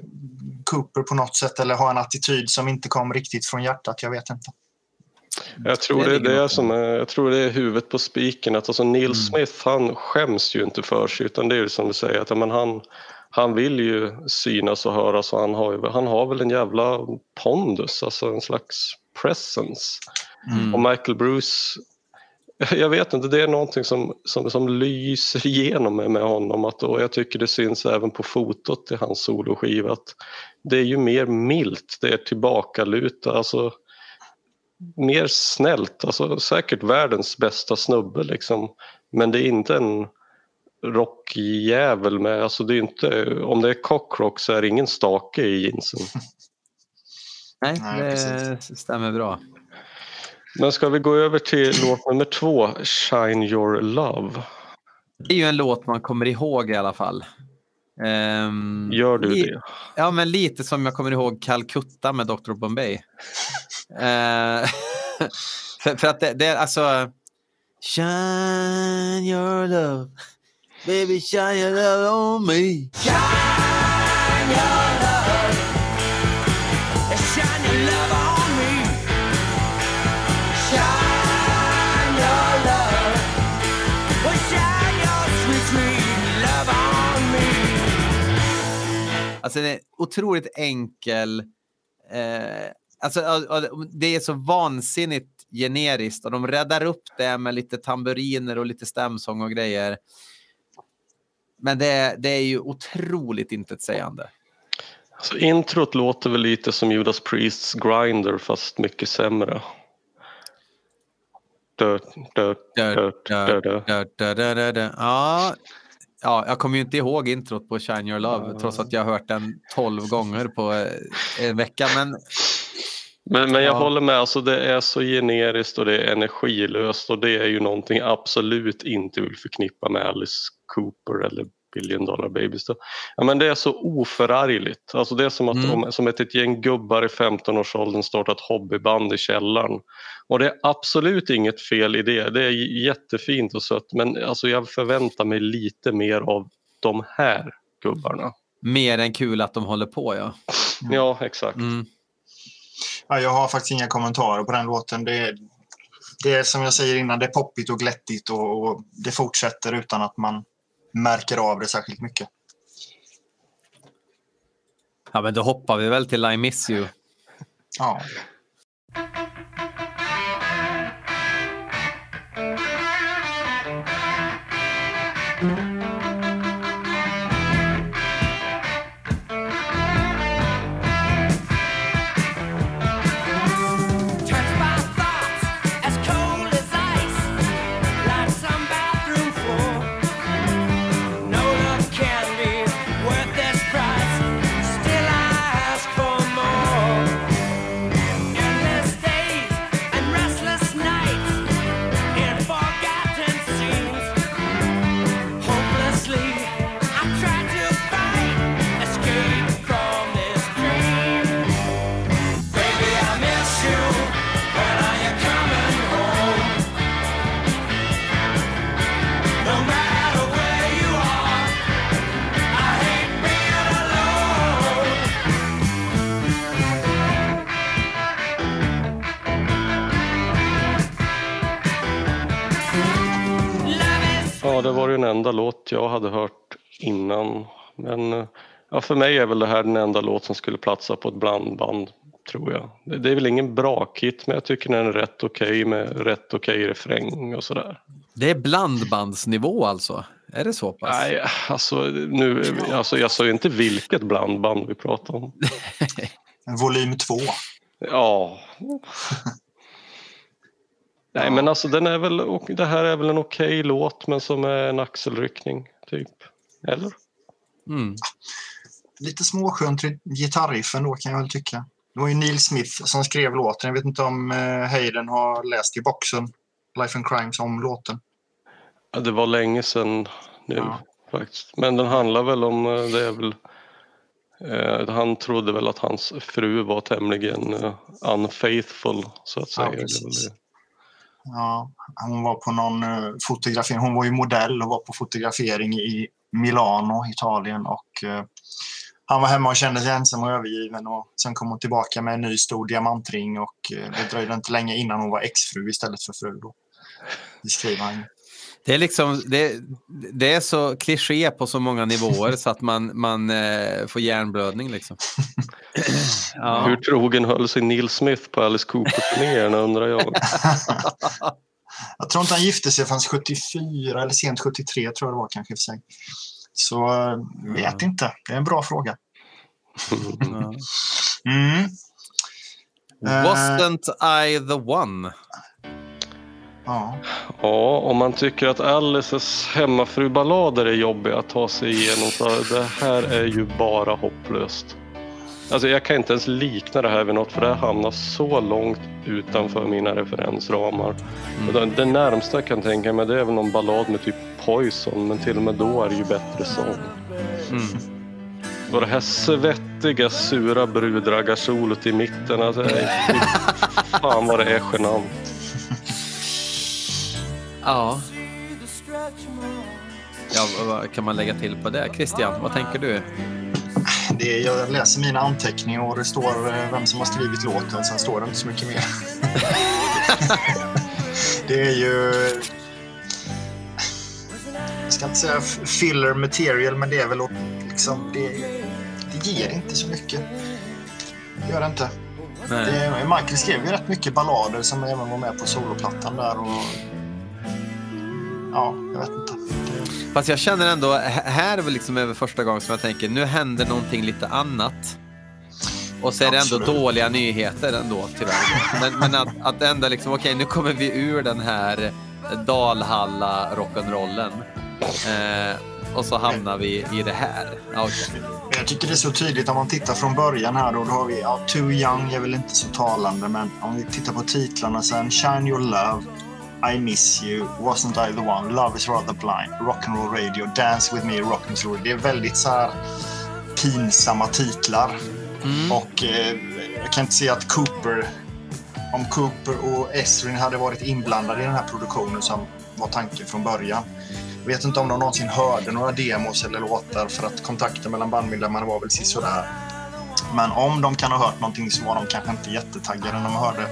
Cooper på något sätt eller ha en attityd som inte kom riktigt från hjärtat. Jag vet inte. Jag tror Det det, det, är i som är, jag tror det är huvudet på spiken. Att alltså Neil Mm. Smith han skäms ju inte för sig utan det är ju som du säger att ja, men han, han vill ju synas och höras och han har, ju, han har väl en jävla pondus, alltså en slags presence. Mm. Och Michael Bruce, jag vet inte, det är någonting som, som, som lyser igenom med, med honom att, och jag tycker det syns även på fotot i hans soloskiva att det är ju mer milt, det är tillbakalutat, alltså mer snällt, alltså säkert världens bästa snubbe liksom. Men det är inte en rockjävel med, alltså det är inte, om det är cockrock så är det ingen stake i jeansen. Nej, Nej, det stämmer bra. Men ska vi gå över till låt nummer två, Shine your love. Det är ju en låt man kommer ihåg i alla fall. Ehm, Gör du det? Ja, men lite som jag kommer ihåg Calcutta med Dr. Bombay. Eh, för, för att det, det är alltså... Shine your love, baby shine your love on me. Shine your love. Alltså det är otroligt enkel. Eh, alltså, det är så vansinnigt generiskt och de räddar upp det med lite tamburiner och lite stämsång och grejer. Men det, det är ju otroligt intetsägande. Alltså, introt låter väl lite som Judas Priests Grinder fast mycket sämre. Ja, ja, jag kommer ju inte ihåg introt på Shine Your Love trots att jag har hört den tolv gånger på eh, en vecka. Men Men, men jag Ja. håller med, alltså det är så generiskt och det är energilöst och det är ju någonting jag absolut inte vill förknippa med Alice Cooper eller Billion Dollar Babies. Då. Ja, men det är så oförargligt. Alltså det är som att, Mm. om, som att ett gäng gubbar i 15-årsåldern startar ett hobbyband i källaren. Och det är absolut inget fel i det. Det är jättefint och sött men alltså jag förväntar mig lite mer av de här gubbarna. mer än kul att de håller på, ja. Ja, exakt. Mm. Ja, jag har faktiskt inga kommentarer på den låten. Det är, det är som jag säger innan, det är poppigt och glättigt och, och det fortsätter utan att man märker av det särskilt mycket. Ja, men då hoppar vi väl till I miss you. Ja. Var ju den enda låt jag hade hört innan. Men ja, för mig är väl det här den enda låt som skulle platsa på ett blandband, tror jag. Det, det är väl ingen bra kit, men jag tycker den är rätt okej med rätt okej refräng och sådär. Det är blandbandsnivå alltså? Är det så pass? Nej, alltså nu, alltså jag sa ju inte vilket blandband vi pratar om. Volym två. Ja. Nej, men alltså den är väl, och det här är väl en okej låt, men som är en axelryckning, typ. Eller? Mm. Lite småskönt gitarriff ändå kan jag väl tycka. Det var ju Neil Smith som skrev låten. Jag vet inte om eh, Hayden har läst i boxen Life and Crimes om låten. Ja, det var länge sedan nu Ja. faktiskt. Men den handlar väl om, eh, det är väl, eh, han trodde väl att hans fru var tämligen eh, unfaithful så att säga. Ja, Det är väl precis. det. Ja, hon var på någon eh, fotografering. Hon var ju modell och var på fotografering i Milano, Italien. Och, eh, han var hemma och kände sig ensam och övergiven. Och sen kom hon tillbaka med en ny stor diamantring och eh, det dröjde inte länge innan hon var exfru istället för fru. Då. Det skriver han ju. Det är, liksom, det, det är så kliché på så många nivåer så att man, man eh, får hjärnblödning. Liksom. ja. Hur trogen höll sig Neil Smith på Alice Cooper-turnéerna undrar jag. Jag tror inte han gifte sig förrän 74 eller sent 73 tror jag det var kanske för sig. Så eh, vet inte. Det är en bra fråga. Mm. Wasn't I the one? Ja. Ja, om man tycker att Alices hemmafruballader är jobbiga att ta sig igenom så det här är ju bara hopplöst. Alltså jag kan inte ens likna det här vid något för det här hamnar så långt utanför mina referensramar. Och Det, närmsta jag kan tänka mig det är väl någon ballad med typ Poison men till och med då är det ju bättre sång. Mm. Och det här svettiga sura brudraggarsolot i mitten, alltså, fy fan vad det är genant. Ja. ja. vad- kan man lägga till på det? Christian, vad tänker du? Det är, jag läser mina anteckningar och det står eh, vem som har skrivit låten. Sen står det inte så mycket mer. det är ju... Jag ska inte säga filler material, men det är väl liksom... Det, det ger inte så mycket. Det gör det inte. Nej. Det, Michael skrev ju rätt mycket ballader som även var med på soloplattan där. Och, ja, jag vet inte. Det, Fast jag känner ändå, här är väl liksom över första gången som jag tänker, nu händer någonting lite annat. Och så är det ändå Absolut. dåliga nyheter ändå tyvärr. Men, men att, att ändå liksom, okej nu kommer vi ur den här Dalhalla rock'n'rollen. Eh, och så hamnar vi i det här. Men Jag tycker det är så tydligt om man tittar från början här. Då, då har vi ja, Too Young är väl inte så talande, men om vi tittar på titlarna sen. Shine Your Love, I Miss You, Wasn't I the One, Love is Rather Blind, Rock'n'Roll Radio, Dance With Me, Rock'n'Roll. Det är väldigt så här pinsamma titlar. Och eh, jag kan inte se att Cooper, om Cooper och Esrin hade varit inblandade i den här produktionen som var tanken från början. Jag vet inte om de någonsin hörde några demos eller låtar för att kontakten mellan bandmedlemmarna var väl sisådär. Men om de kan ha hört någonting så var de kanske inte jättetaggade när de hörde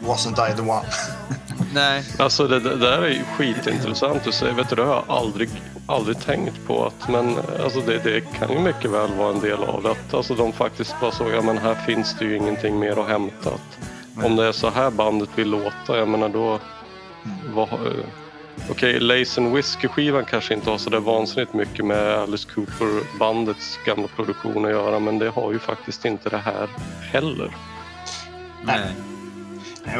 Wasn't I the one. Nej, Alltså det, det där är ju skitintressant att säga. Vet du, det har jag aldrig, aldrig tänkt på. Att, men alltså det, det kan ju mycket väl vara en del av det. Att, alltså de faktiskt bara så, ja men här finns det ju ingenting mer att hämta. Att, om det är så här bandet vill låta, jag menar då... vad- eh, Okej, Lace and Whiskey-skivan kanske inte har så där vansinnigt mycket med Alice Cooper-bandets gamla produktion att göra men det har ju faktiskt inte det här heller. nej.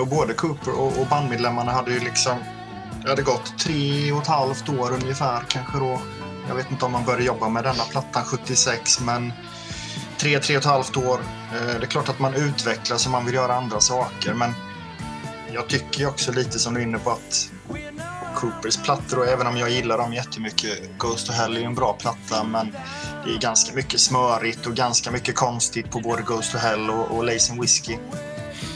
Och både Cooper och, och bandmedlemmarna hade ju liksom... Det hade gått tre och ett halvt år ungefär kanske då. Jag vet inte om man började jobba med denna plattan 76 men tre, tre och ett halvt år. Eh, det är klart att man utvecklas och man vill göra andra saker men jag tycker ju också lite som du är inne på att Coopers plattor och även om jag gillar dem jättemycket. Ghost to Hell är ju en bra platta men det är ganska mycket smörigt och ganska mycket konstigt på både Ghost to Hell och, och Lazy Whiskey.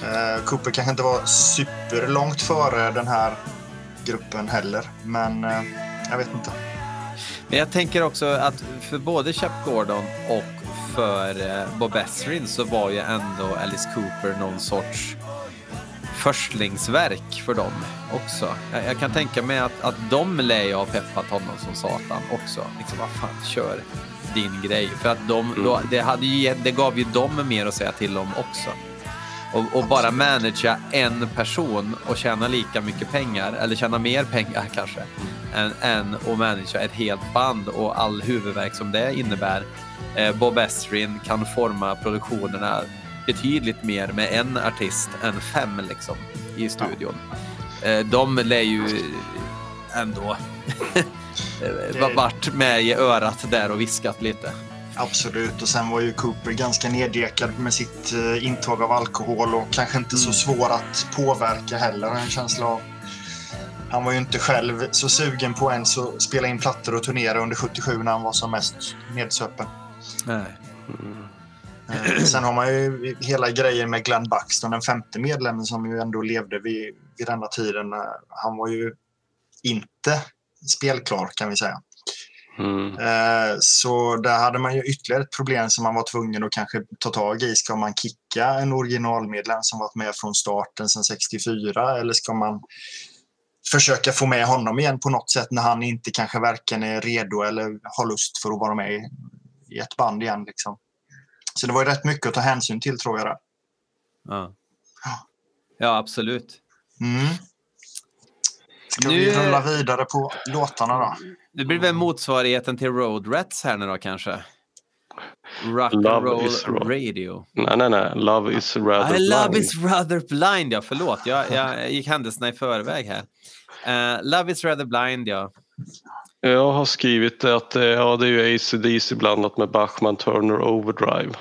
Eh, Cooper kanske inte var superlångt före den här gruppen heller, men eh, jag vet inte. Men jag tänker också att för både Chap Gordon och för eh, Bob Ezrin så var ju ändå Alice Cooper någon sorts förstlingsverk för dem också. Jag, jag kan tänka mig att, att de lär ju ha peppat honom som satan också. Liksom, vad fan, kör din grej. För att de, då, det, hade ju, det gav ju dem mer att säga till om också. Och, och bara managera en person och tjäna lika mycket pengar, eller tjäna mer pengar kanske, än, än att managera ett helt band och all huvudverk som det innebär. Eh, Bob Ezrin kan forma produktionerna betydligt mer med en artist än fem liksom, i studion. Eh, de lär ju ändå va- varit med i örat där och viskat lite. Absolut, och sen var ju Cooper ganska neddekad med sitt eh, intag av alkohol och kanske inte så svår att påverka heller, en känsla av. Han var ju inte själv så sugen på ens att spela in plattor och turnera under 77 när han var som mest nedsöpen. Nej. Eh, Sen har man ju hela grejen med Glenn Buxton, den femte medlemmen som ju ändå levde vid vid denna tiden. Eh, Han var ju inte spelklar kan vi säga. Mm. Eh, Så där hade man ju ytterligare ett problem som man var tvungen att kanske ta tag i. Ska man kicka en originalmedlem som varit med från starten sedan 64 eller ska man försöka få med honom igen på något sätt när han inte kanske varken är redo eller har lust för att vara med i- i ett band igen. Liksom. Så det var ju rätt mycket att ta hänsyn till tror jag. Där. Ja, ja absolut. Mm. Ska Nu- vi rulla vidare på låtarna då? Det blir väl motsvarigheten till Road Rats här nu då kanske? Rock and Love roll is radio. Nej, nej, nej. Love is rather I love blind. is rather blind, ja. Förlåt, jag, jag gick händelserna i förväg här. Eh, love is rather blind, ja. Jag har skrivit att eh, ja, det är ju AC/DC blandat med Bachman Turner Overdrive.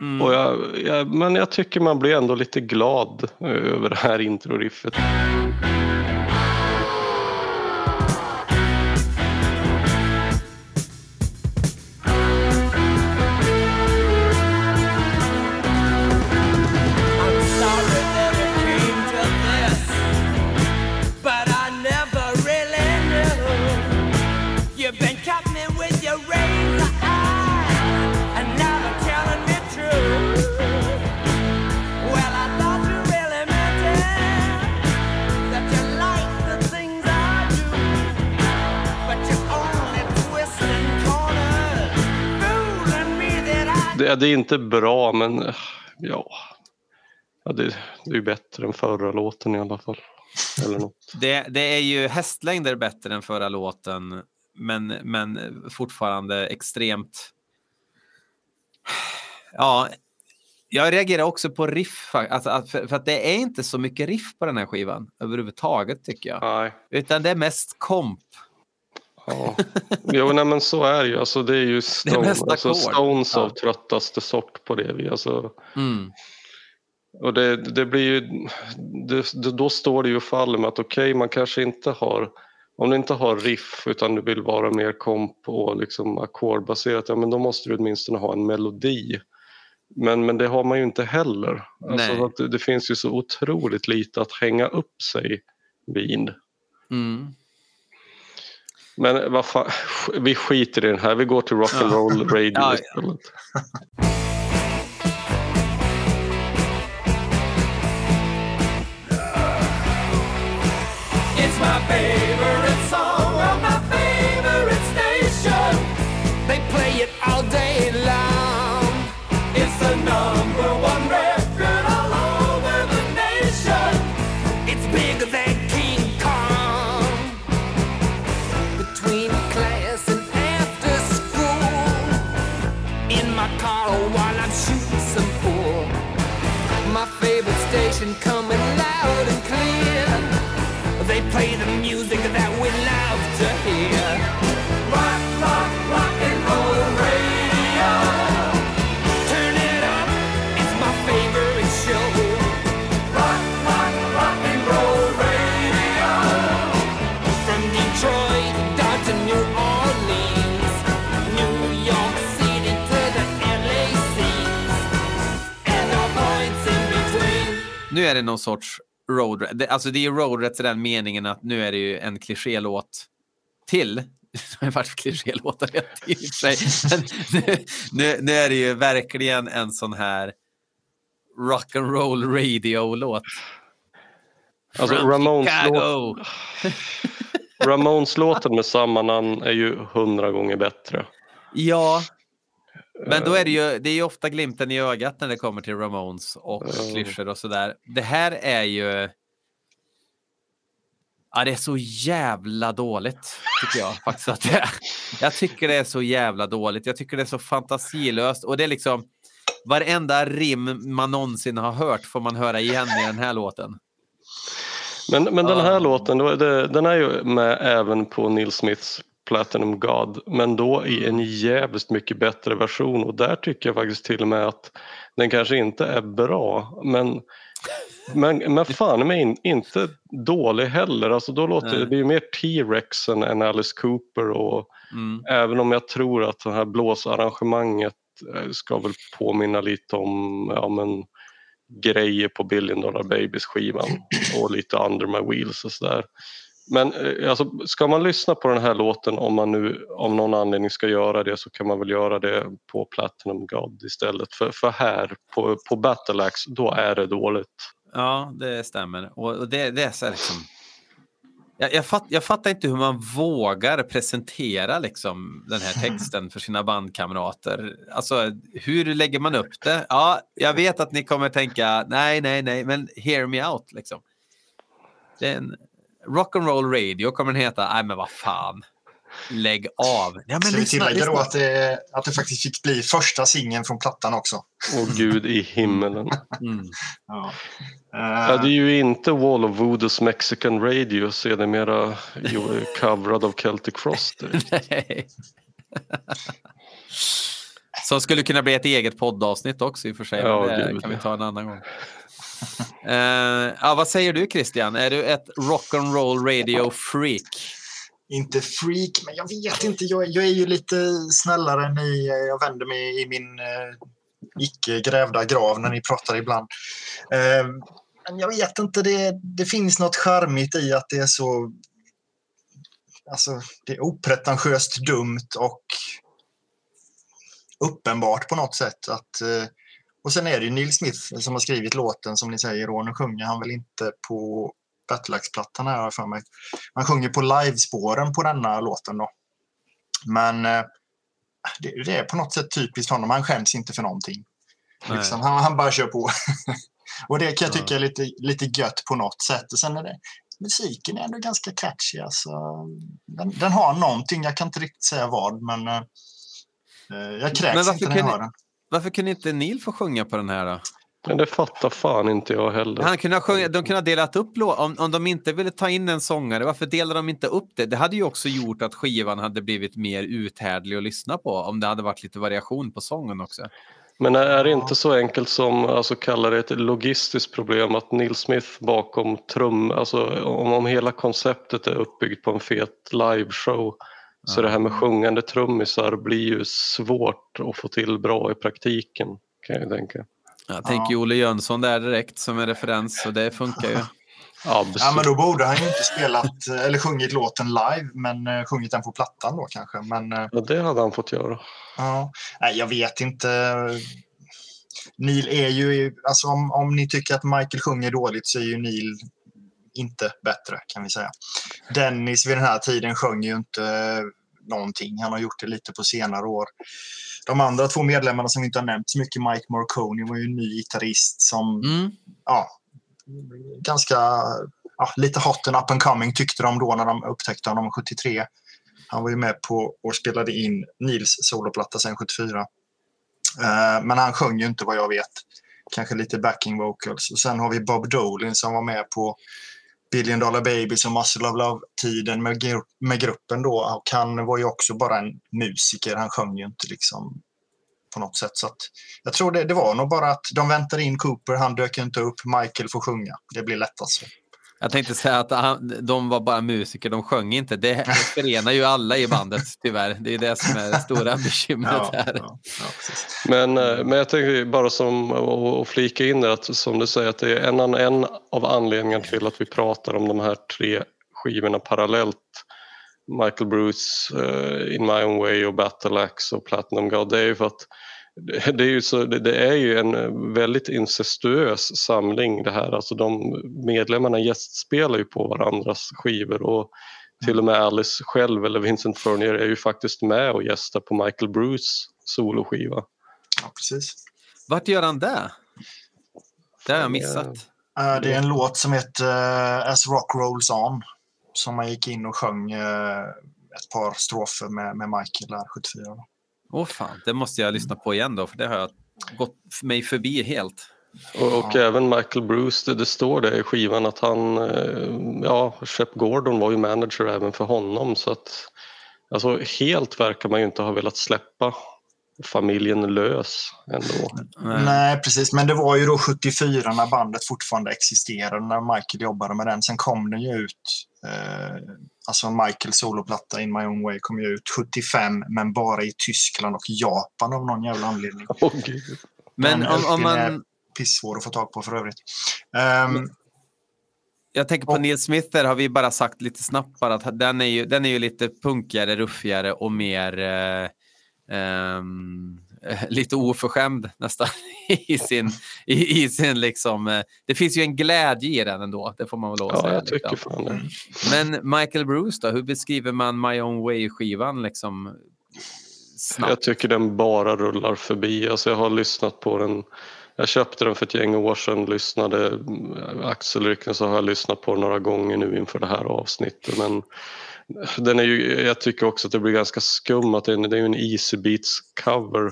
Mm. Och jag, jag, men jag tycker man blir ändå lite glad eh, över det här introriffet. I'm Det, det är inte bra men eh, ja, ja det, det är ju bättre än förra låten i alla fall. Eller något. Det, det är ju hästlängder bättre än förra låten, men, men fortfarande extremt... Ja, jag reagerar också på riff, alltså, att- för, för att det är inte så mycket riff på den här skivan överhuvudtaget tycker jag. Nej. Utan det är mest komp. Ja. Jo, nej, men så är det ju. Alltså, det är ju Stone, mest alltså, ackord. Stones av Ja. tröttaste sort på det. vi- Alltså, Mm. och det, det blir ju, det, det, då står det ju och faller med att okej, man kanske inte har om du inte har riff utan du vill vara mer komp och liksom ackordbaserat, ja men då måste du åtminstone ha en melodi. Men, men det har man ju inte heller. Alltså, det, det finns ju så otroligt lite att hänga upp sig vid. Mm. Men vad fan, vi skiter i den här. Vi går till rock'n'roll radio Ja, ja. istället. It's my favorite är det någon sorts road Alltså det är ju road rat i den meningen att nu är det ju en klichélåt till. Det har varit klichélåtar i och för sig. Nu, nu, nu är det ju verkligen en sån här rock and roll radio-låt. Alltså. Ramones-låten med samma namn är ju hundra gånger bättre. Ja, men då är det ju, det är ju ofta glimten i ögat när det kommer till Ramones och Ja. klyschor och sådär. Det här är ju... Ja, det är så jävla dåligt, tycker jag faktiskt att det är. Jag tycker det är så jävla dåligt. Jag tycker det är så fantasilöst och det är liksom varenda rim man någonsin har hört får man höra igen i den här låten. Men, men den här Ah. låten, då är det, den är ju med även på Neil Smiths Platinum God men då i en jävligt mycket bättre version och där tycker jag faktiskt till och med att den kanske inte är bra men men, men fan men in, inte dålig heller. Alltså då låter det, det är mer T-Rex än, än Alice Cooper och Mm. även om jag tror att det här blåsarrangemanget eh, ska väl påminna lite om ja, men grejer på Billion Dollar Babies skivan och lite Under My Wheels och sådär. Men eh, alltså, ska man lyssna på den här låten om man nu av någon anledning ska göra det så kan man väl göra det på Platinum God istället. För, för här på, på Battle Axe då är det dåligt. Ja, det stämmer. Och och det, det är så här liksom... Jag, jag, fatt, jag fattar inte hur man vågar presentera liksom, den här texten för sina bandkamrater. Alltså, hur lägger man upp det? Ja, jag vet att ni kommer tänka nej, nej, nej, men hear me out. Liksom. Det är en rock'n'roll radio kommer den heta. Nej, men vad fan. Lägg av. Ja, men Ska vi tillägga då att det, att det faktiskt fick bli första singeln från plattan också. Och gud i himmelen. Mm. Ja. Ja, det är ju inte Wall of Voodoos Mexican Radio sedermera coverad av Celtic Frost. Nej. Som skulle kunna bli ett eget poddavsnitt också i och för sig. Ja, det gud. kan vi ta en annan gång uh, ja, vad säger du Christian? Är du ett rock'n'roll radio freak? inte freak, men jag vet inte. Jag, jag är ju lite snällare än ni. Jag vänder mig i min eh, uh, icke grävda grav när ni pratar ibland. Uh, men jag vet inte, det, det finns något charmigt i att det är så... Alltså, det är opretentiöst dumt och uppenbart på något sätt. att eh, och sen är det ju Neil Smith som har skrivit låten som ni säger och nu sjunger han väl inte på Battleaxe-plattan här för mig. Han sjunger på livespåren på denna låten då. Men eh, det, det är på något sätt typiskt honom. Han skäms inte för någonting. Liksom, han, han bara kör på. och det kan jag Ja. tycka är lite, lite gött på något sätt. Och sen är det, musiken är ändå ganska catchy. Alltså. Den, den har någonting, jag kan inte riktigt säga vad, men eh, eh, jag kräks Men inte när jag hör den. Varför kunde inte Neil få sjunga på den här då? Men det fattar fan inte jag heller. Han kunde ha sjungit, de kunde ha delat upp om, om de inte ville ta in en sångare, varför delade de inte upp det? Det hade ju också gjort att skivan hade blivit mer uthärdlig att lyssna på om det hade varit lite variation på sången också. Men är det inte så enkelt som alltså kallar det ett logistiskt problem att Neil Smith bakom trum, alltså om, om hela konceptet är uppbyggt på en fet liveshow så det här med sjungande trummisar blir ju svårt att få till bra i praktiken kan jag tänka. Jag tänker ju Olle Jönsson där direkt som en referens och det funkar ju. Absolut. Ja, men då borde han ju inte spelat eller sjungit låten live, men eh, sjungit den på plattan då kanske. Men eh, Ja, det hade han fått göra. ja, nej, jag vet inte. Neil är ju, alltså om, om ni tycker att Michael sjunger dåligt så är ju Neil inte bättre kan vi säga. Dennis vid den här tiden sjöng ju inte eh, någonting. Han har gjort det lite på senare år. De andra två medlemmarna som vi inte har nämnt så mycket, Mike Marconi var ju en ny gitarrist som Mm. ja, ganska ja, lite hot and up and coming tyckte de då när de upptäckte honom 73. Han var ju med på och spelade in Nils soloplatta sen 74. Eh, men han sjöng ju inte vad jag vet. Kanske lite backing vocals. Och sen har vi Bob Dolin som var med på Billion Dollar Babies och Muscle of Love-tiden med, gru- med gruppen då. Och han var ju också bara en musiker. Han sjöng ju inte liksom på något sätt. Så att jag tror det, det var nog bara att de väntade in Cooper, han dök inte upp, Michael får sjunga. Det blir lättast. Jag tänkte säga att han, de var bara musiker, de sjöng inte. Det förenar ju alla i bandet tyvärr. Det är det som är det stora bekymret Ja, här. ja, ja. Men, eh, men jag tänker bara som att flika in det att som du säger att det är en, en av anledningarna till att vi pratar om de här tre skivorna parallellt. Michael Bruce, eh, In My Own Way och Battle Axe och Platinum God. Det är ju för att det är ju, så, det är ju en eh, väldigt incestuös samling det här. Alltså de medlemmarna gästspelar ju på varandras skivor och till och med Alice själv eller Vincent Furnier är ju faktiskt med och gästar på Michael Bruce soloskiva. Ja, precis. Vart gör han det? Det har jag missat. Eh, Det är en låt som heter eh, As Rock Rolls On som man gick in och sjöng eh, ett par strofer med, med Michael där 74. Åh fan, det måste jag lyssna på igen då, för det har jag gått mig förbi helt. Och, och även Michael Bruce, det, det står det i skivan att han, eh, ja, Shep Gordon var ju manager även för honom så att alltså helt verkar man ju inte ha velat släppa familjen lös ändå. Nej. Nej, precis. Men det var ju då 74 när bandet fortfarande existerade, när Michael jobbade med den. Sen kom den ju ut, eh, alltså Michaels soloplatta In My Own Way kom ju ut 75, men bara i Tyskland och Japan av någon jävla anledning. Åh, gud. Men om, om LPn är man... pissvår att få tag på för övrigt. Ehm, Jag tänker på Neil Smith där har vi bara sagt lite snabbt bara att den är ju, den är ju lite punkigare, ruffigare och mer eh, eh, lite oförskämd nästan i sin, i, i sin liksom. Eh, det finns ju en glädje i den ändå, det får man väl lov att Ja, säga. jag tycker liksom. fan det. Men Michael Bruce då, hur beskriver man My Own Way-skivan liksom? Snabbt. Jag tycker den bara rullar förbi. Alltså jag har lyssnat på den. Jag köpte den för ett gäng år sedan, lyssnade mm, axelryckning så har jag lyssnat på den några gånger nu inför det här avsnittet. Men den är ju, jag tycker också att det blir ganska skum att det är, det är ju en Easy Beats cover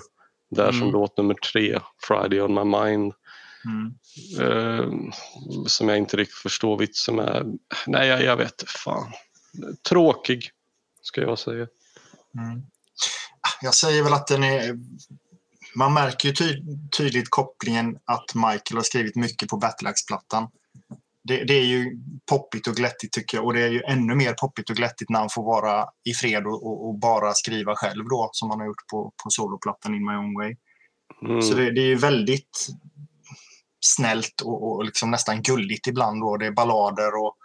där som Mm. låt nummer tre, Friday on my mind. mm. Eh, som jag inte riktigt förstår vitsen med. Nej, jag, jag vet fan. Tråkig, ska jag säga. Mm. Jag säger väl att den är... Man märker ju ty tydligt kopplingen att Michael har skrivit mycket på Battleaxe-plattan. Det, det är ju poppigt och glättigt tycker jag och det är ju ännu mer poppigt och glättigt när han får vara i fred och, och, och bara skriva själv då som han har gjort på, på soloplattan In My Own Way. Mm. Så det, det är ju väldigt snällt och, och liksom nästan gulligt ibland. Då. Det är ballader och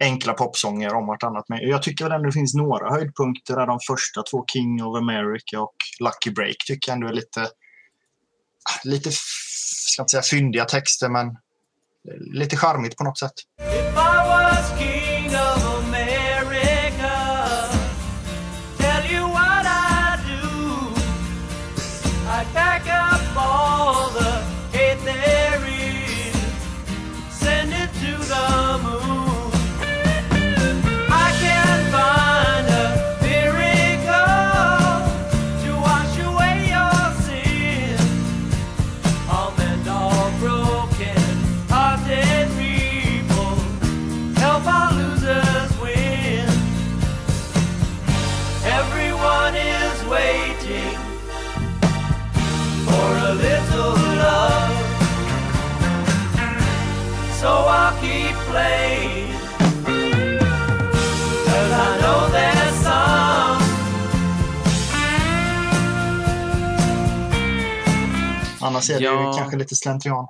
enkla popsånger om vartannat. Men jag tycker väl ändå det finns några höjdpunkter. Där de första två, King of America och Lucky Break, tycker jag ändå är lite, lite ska inte säga fyndiga texter, men lite charmigt på något sätt. Annars är det Ja. ju kanske lite slentrian.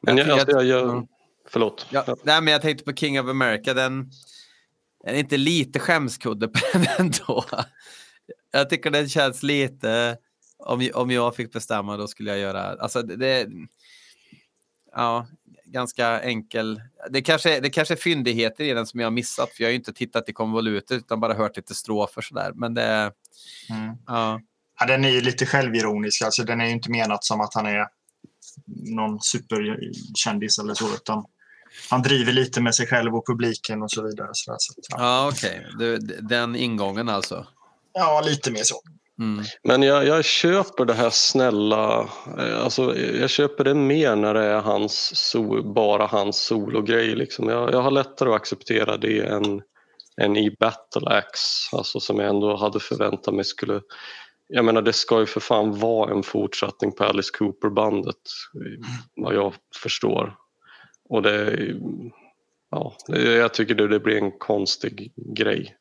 Men jag, Jag- alltså, jag, jag, ja. Förlåt. Ja, nej, men jag tänkte på King of America. Den är inte lite skämskudde på den ändå. Jag tycker den känns lite... Om, om jag fick bestämma då skulle jag göra... Alltså det, det Ja, ganska enkel. Det kanske, det kanske är fyndigheter i den som jag har missat. För jag har ju inte tittat i konvolutet utan bara hört lite strofer sådär. Men det... Mm. Ja. Ja, den är ju lite självironisk. Alltså, den är ju inte menat som att han är någon superkändis eller så. Utan han driver lite med sig själv och publiken och så vidare. Så där, så, att, ja. Ja, okej. Du, Den ingången alltså. ja, lite mer så. Mm. Men jag, jag köper det här snälla, eh, alltså jag köper det mer när det är hans sol, bara hans sologrej. Liksom. Jag, jag har lättare att acceptera det än, än i Battle Axe, alltså som jag ändå hade förväntat mig skulle... Jag menar det ska ju för fan vara en fortsättning på Alice Cooper-bandet, vad jag förstår. Och det, ja, jag tycker det, det blir en konstig grej.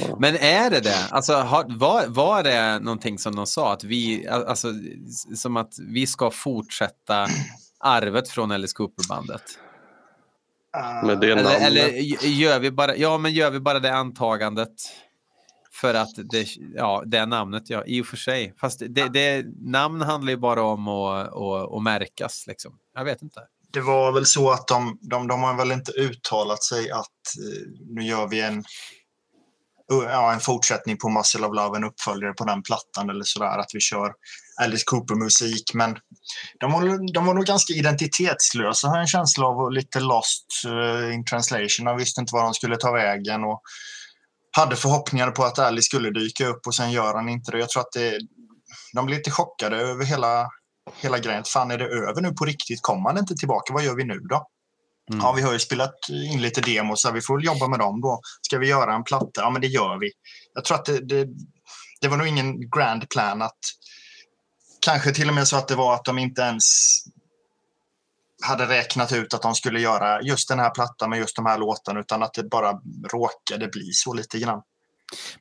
bara. Men är det det? Alltså, var, var det någonting som de sa? Att vi, alltså, som att vi ska fortsätta arvet från Alice Cooper-bandet? Med det Eller, namnet. eller gör, vi bara, ja, men gör vi bara det antagandet? För att det, ja, det namnet, ja, i och för sig. Fast det, det, namn handlar ju bara om att, att, att märkas. Liksom. Jag vet inte. det var väl så att de, de, de har väl inte uttalat sig att eh, nu gör vi en, ja, en fortsättning på Muscle of Love, en uppföljare på den plattan eller sådär, att vi kör Alice Cooper-musik. Men de var, de var nog ganska identitetslösa har jag en känsla av och lite lost eh, in translation. De visste inte var de skulle ta vägen och hade förhoppningar på att Alice skulle dyka upp och sen gör han inte det. Jag tror att det, de blev lite chockade över hela hela grejen. Fan, är det över nu på riktigt? Kommer han inte tillbaka? Vad gör vi nu då? Mm. Ja, vi har ju spelat in lite demos, så vi får väl jobba med dem då. Ska vi göra en platta? Ja, men det gör vi. Jag tror att det, det, det var nog ingen grand plan att kanske till och med så att det var att de inte ens hade räknat ut att de skulle göra just den här plattan med just de här låtarna utan att det bara råkade bli så lite grann.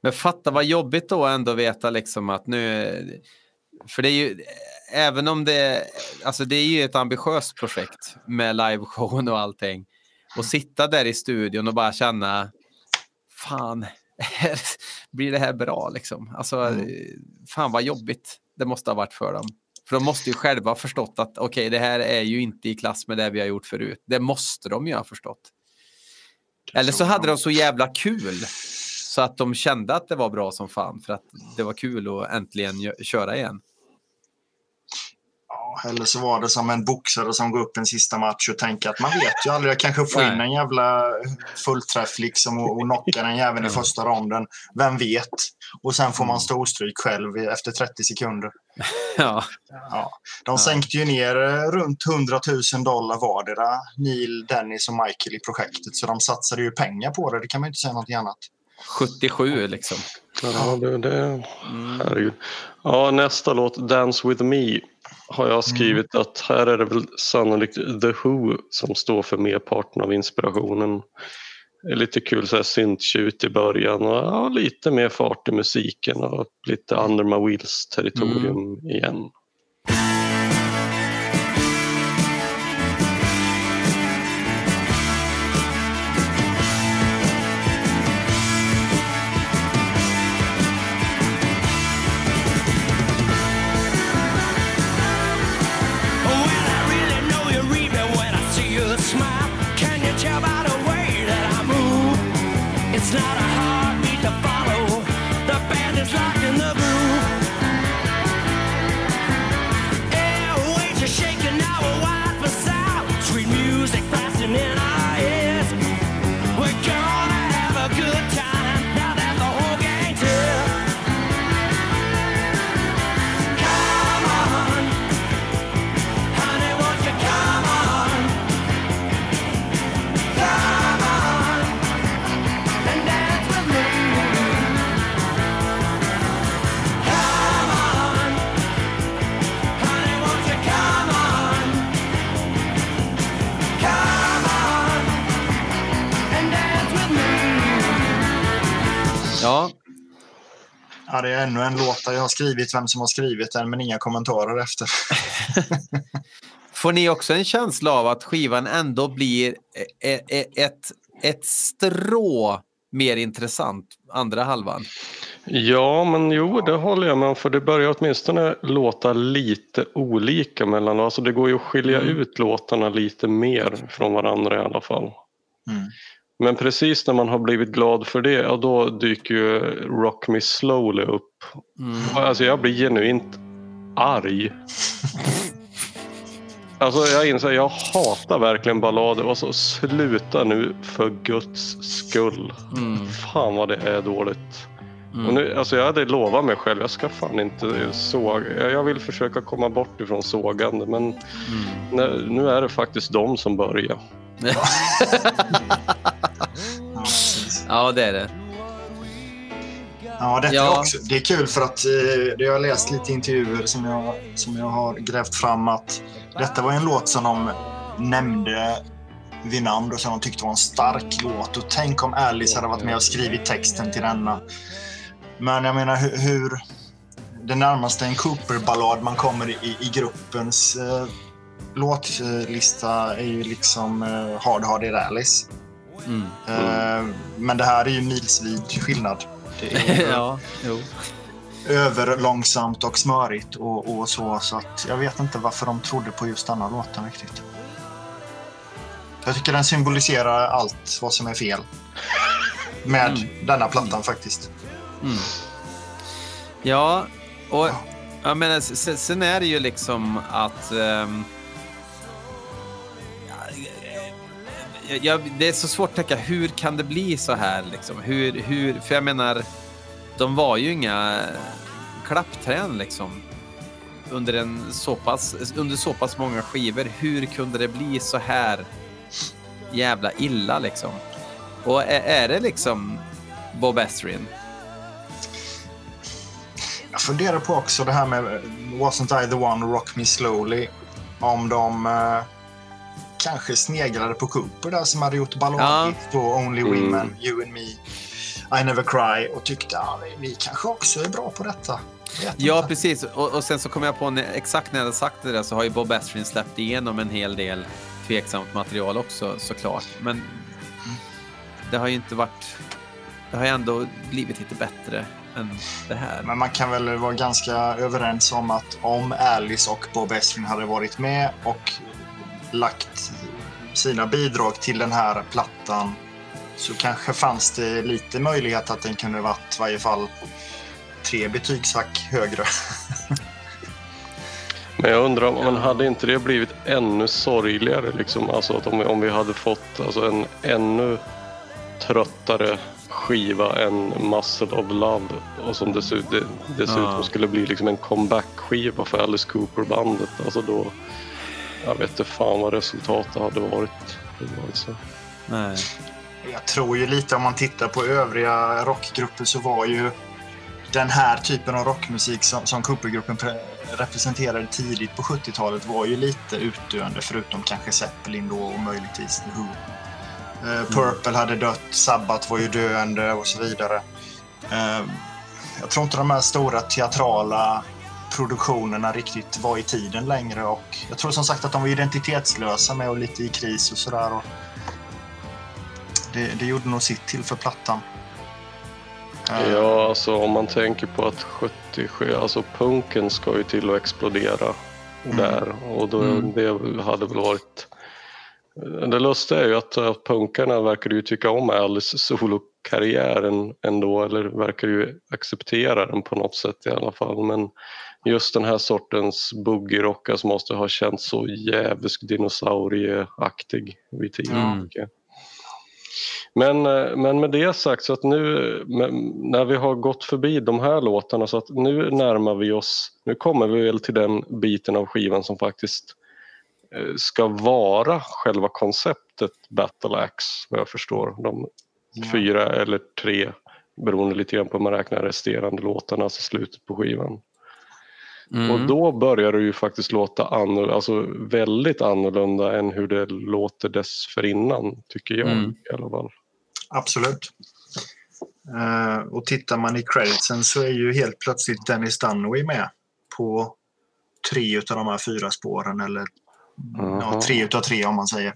Men fatta vad jobbigt då ändå veta liksom att nu... För det är ju... även om det, alltså det är ju ett ambitiöst projekt med liveshowen och allting. Och sitta där i studion och bara känna, fan, blir det här bra liksom? Alltså, fan vad jobbigt det måste ha varit för dem. För de måste ju själva ha förstått att okej, det här är ju inte i klass med det vi har gjort förut. Det måste de ju ha förstått. Eller så hade de så jävla kul så att de kände att det var bra som fan för att det var kul att äntligen köra igen. Eller så var det som en boxare som går upp en sista match och tänker att man vet ju aldrig, jag kanske får in en jävla fullträff liksom och, och knockar den jäveln i första ronden. Vem vet? Och sen får Mm. man storstryk själv efter 30 sekunder. Ja, Ja. De sänkte ju ner eh, runt 100 000 dollar vardera, Neil, Dennis och Michael i projektet. Så de satsade ju pengar på det, det kan man ju inte säga något annat. 77 liksom. Ja, det, det, herregud. Ja, nästa låt, Dance with me, har jag skrivit att här är det väl sannolikt The Who som står för merparten av inspirationen. Det är lite kul så här synttjut i början och ja, lite mer fart i musiken och lite Under My Wheels territorium igen. Ja, Ja, det är ännu en låt där jag har skrivit vem som har skrivit den, men inga kommentarer efter. får ni också en känsla av att skivan ändå blir e- e- ett, ett strå mer intressant andra halvan? Ja, men jo, det håller jag med om för det börjar åtminstone låta lite olika mellan Alltså det går ju att skilja ut låtarna lite mer från varandra i alla fall. Mm. Men precis när man har blivit glad för det, ja, då dyker ju Rock Me Slowly upp. Alltså jag blir genuint arg. Alltså jag inser, jag hatar verkligen ballader och så sluta nu för guds skull. Fan vad det är dåligt. Och nu, alltså jag hade lovat mig själv, jag ska fan inte såga. Jag vill försöka komma bort ifrån sågande men nu, nu är det faktiskt de som börjar. Ja, precis. Ja, det är det. Ja, detta Ja. Är också, det är kul för att eh, jag har läst lite intervjuer som jag, som jag har grävt fram att detta var en låt som de nämnde vid namn och som de tyckte var en stark låt. Och tänk om Alice hade varit med och skrivit texten till denna. Men jag menar hur... hur det närmaste en Cooper-ballad man kommer i, i gruppens eh, låtlista är ju liksom eh, Hard Hard Alice. Mm. Eh, men det här är ju milsvid skillnad. Det är ja, överlångsamt och smörigt och, och så. Så att jag vet inte varför de trodde på just denna låten riktigt. Jag tycker den symboliserar allt vad som är fel. Med denna plattan faktiskt. Ja, och jag menar, sen, sen är det ju liksom att... ehm, jag, det är så svårt att tänka, hur kan det bli så här? Liksom? Hur, hur, för jag menar, de var ju inga klappträn liksom. Under, en så pass, under så pass många skivor. Hur kunde det bli så här jävla illa liksom? Och är, är det liksom Bob Ezrin? Jag funderar på också det här med Wasn't I the one, Rock Me Slowly. Om de Uh kanske sneglade på Cooper där som hade gjort balladgift på Only Mm. Women, You and Me, I Never Cry och tyckte att ja, vi, vi kanske också är bra på detta. Ja, inte. precis. Och, och sen så kom jag på, när, exakt när jag hade sagt det där så har ju Bob Ezrin släppt igenom en hel del tveksamt material också såklart. Men det har ju inte varit... Det har ju ändå blivit lite bättre än det här. Men man kan väl vara ganska överens om att om Alice och Bob Ezrin hade varit med och lagt sina bidrag till den här plattan så kanske fanns det lite möjlighet att den kunde varit i varje fall tre betygshack högre. Men jag undrar, om hade inte det blivit ännu sorgligare? Liksom? Alltså att om, vi- om vi hade fått alltså, en ännu tröttare skiva än Muscle of Love och som dessutom, dessutom Ja. skulle bli liksom en comeback-skiva för Alice Cooper-bandet. Alltså då, jag vet inte fan vad resultatet hade varit. Det var så. Nej. Jag tror ju lite om man tittar på övriga rockgrupper så var ju den här typen av rockmusik som, som Cooper-gruppen pre- representerade tidigt på 70-talet var ju lite utdöende förutom kanske Zeppelin då och möjligtvis The Who. Eh, Purple hade dött, Sabbath var ju döende och så vidare. Eh, jag tror inte de här stora teatrala produktionerna riktigt var i tiden längre och jag tror som sagt att de var identitetslösa med och lite i kris och sådär. Det, det gjorde nog sitt till för plattan. Eh, Ja, alltså om man tänker på att 77, alltså punken ska ju till att explodera där och då Mm. det hade väl varit det lustiga är ju att, att punkarna verkar ju tycka om Alice solokarriär än- ändå eller verkar ju acceptera den på något sätt i alla fall men just den här sortens boogie-rockar som måste ha känts så jävligt dinosaurieaktig vid tiden. Mm. Men, eh, men med det sagt så att nu när vi har gått förbi de här låtarna så att nu närmar vi oss, nu kommer vi väl till den biten av skivan som faktiskt eh, ska vara själva konceptet Battle Axe vad jag förstår. De fyra eller tre beroende lite grann på hur man räknar resterande låtarna, alltså slutet på skivan. Mm. Och då börjar det ju faktiskt låta annorlunda, alltså väldigt annorlunda än hur det låter dessförinnan tycker jag Mm. i alla fall. Absolut. Eh, och tittar man i creditsen så är ju helt plötsligt Dennis Dunaway med på tre av de här fyra spåren eller ja, Jaha. tre utav tre om man säger.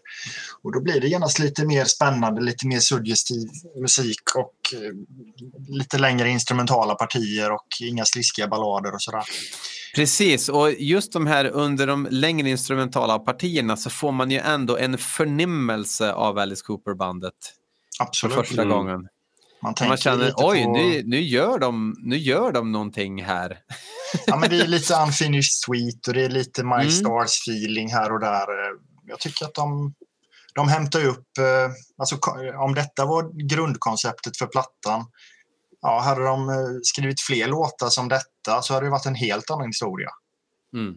Och då blir det genast lite mer spännande, lite mer suggestiv musik och eh, lite längre instrumentala partier och inga sliskiga ballader och sådär. Precis, och just de här under de längre instrumentala partierna så får man ju ändå en förnimmelse av Alice Cooper-bandet för Absolut. första Mm. gången. Man, Man känner, lite oj, på, nu, nu, gör de, nu gör de någonting här. Ja, men det är lite Unfinished Sweet och det är lite My Mm. Stars-feeling här och där. Jag tycker att de, de hämtar upp... eh, Alltså, om detta var grundkonceptet för plattan, ja, hade de eh, skrivit fler låtar som detta så hade det varit en helt annan historia. Mm.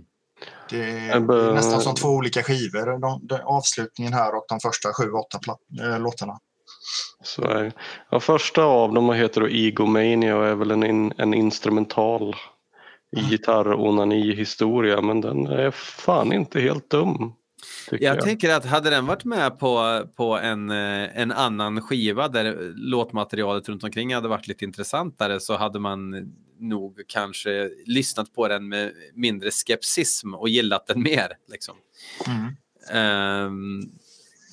Det är, nästan som två olika skivor, de, de, avslutningen här och de första sju, åtta äh, låtarna. Så är. Ja, första av dem heter då Egomania och är väl en, in, en instrumental gitarr-onani-historia men den är fan inte helt dum. Jag jag. tänker att hade den varit med på, på en, eh, en annan skiva där låtmaterialet runt omkring hade varit lite intressantare så hade man nog kanske lyssnat på den med mindre skepsism och gillat den mer. Liksom. Mm. Ehm,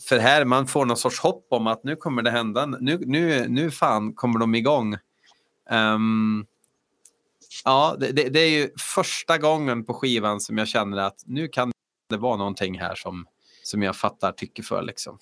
för här man får någon sorts hopp om att nu kommer det hända, nu, nu, nu fan kommer de igång. Ehm, ja, det, det, det är ju första gången på skivan som jag känner att nu kan det vara någonting här som, som jag fattar tycker för. Liksom.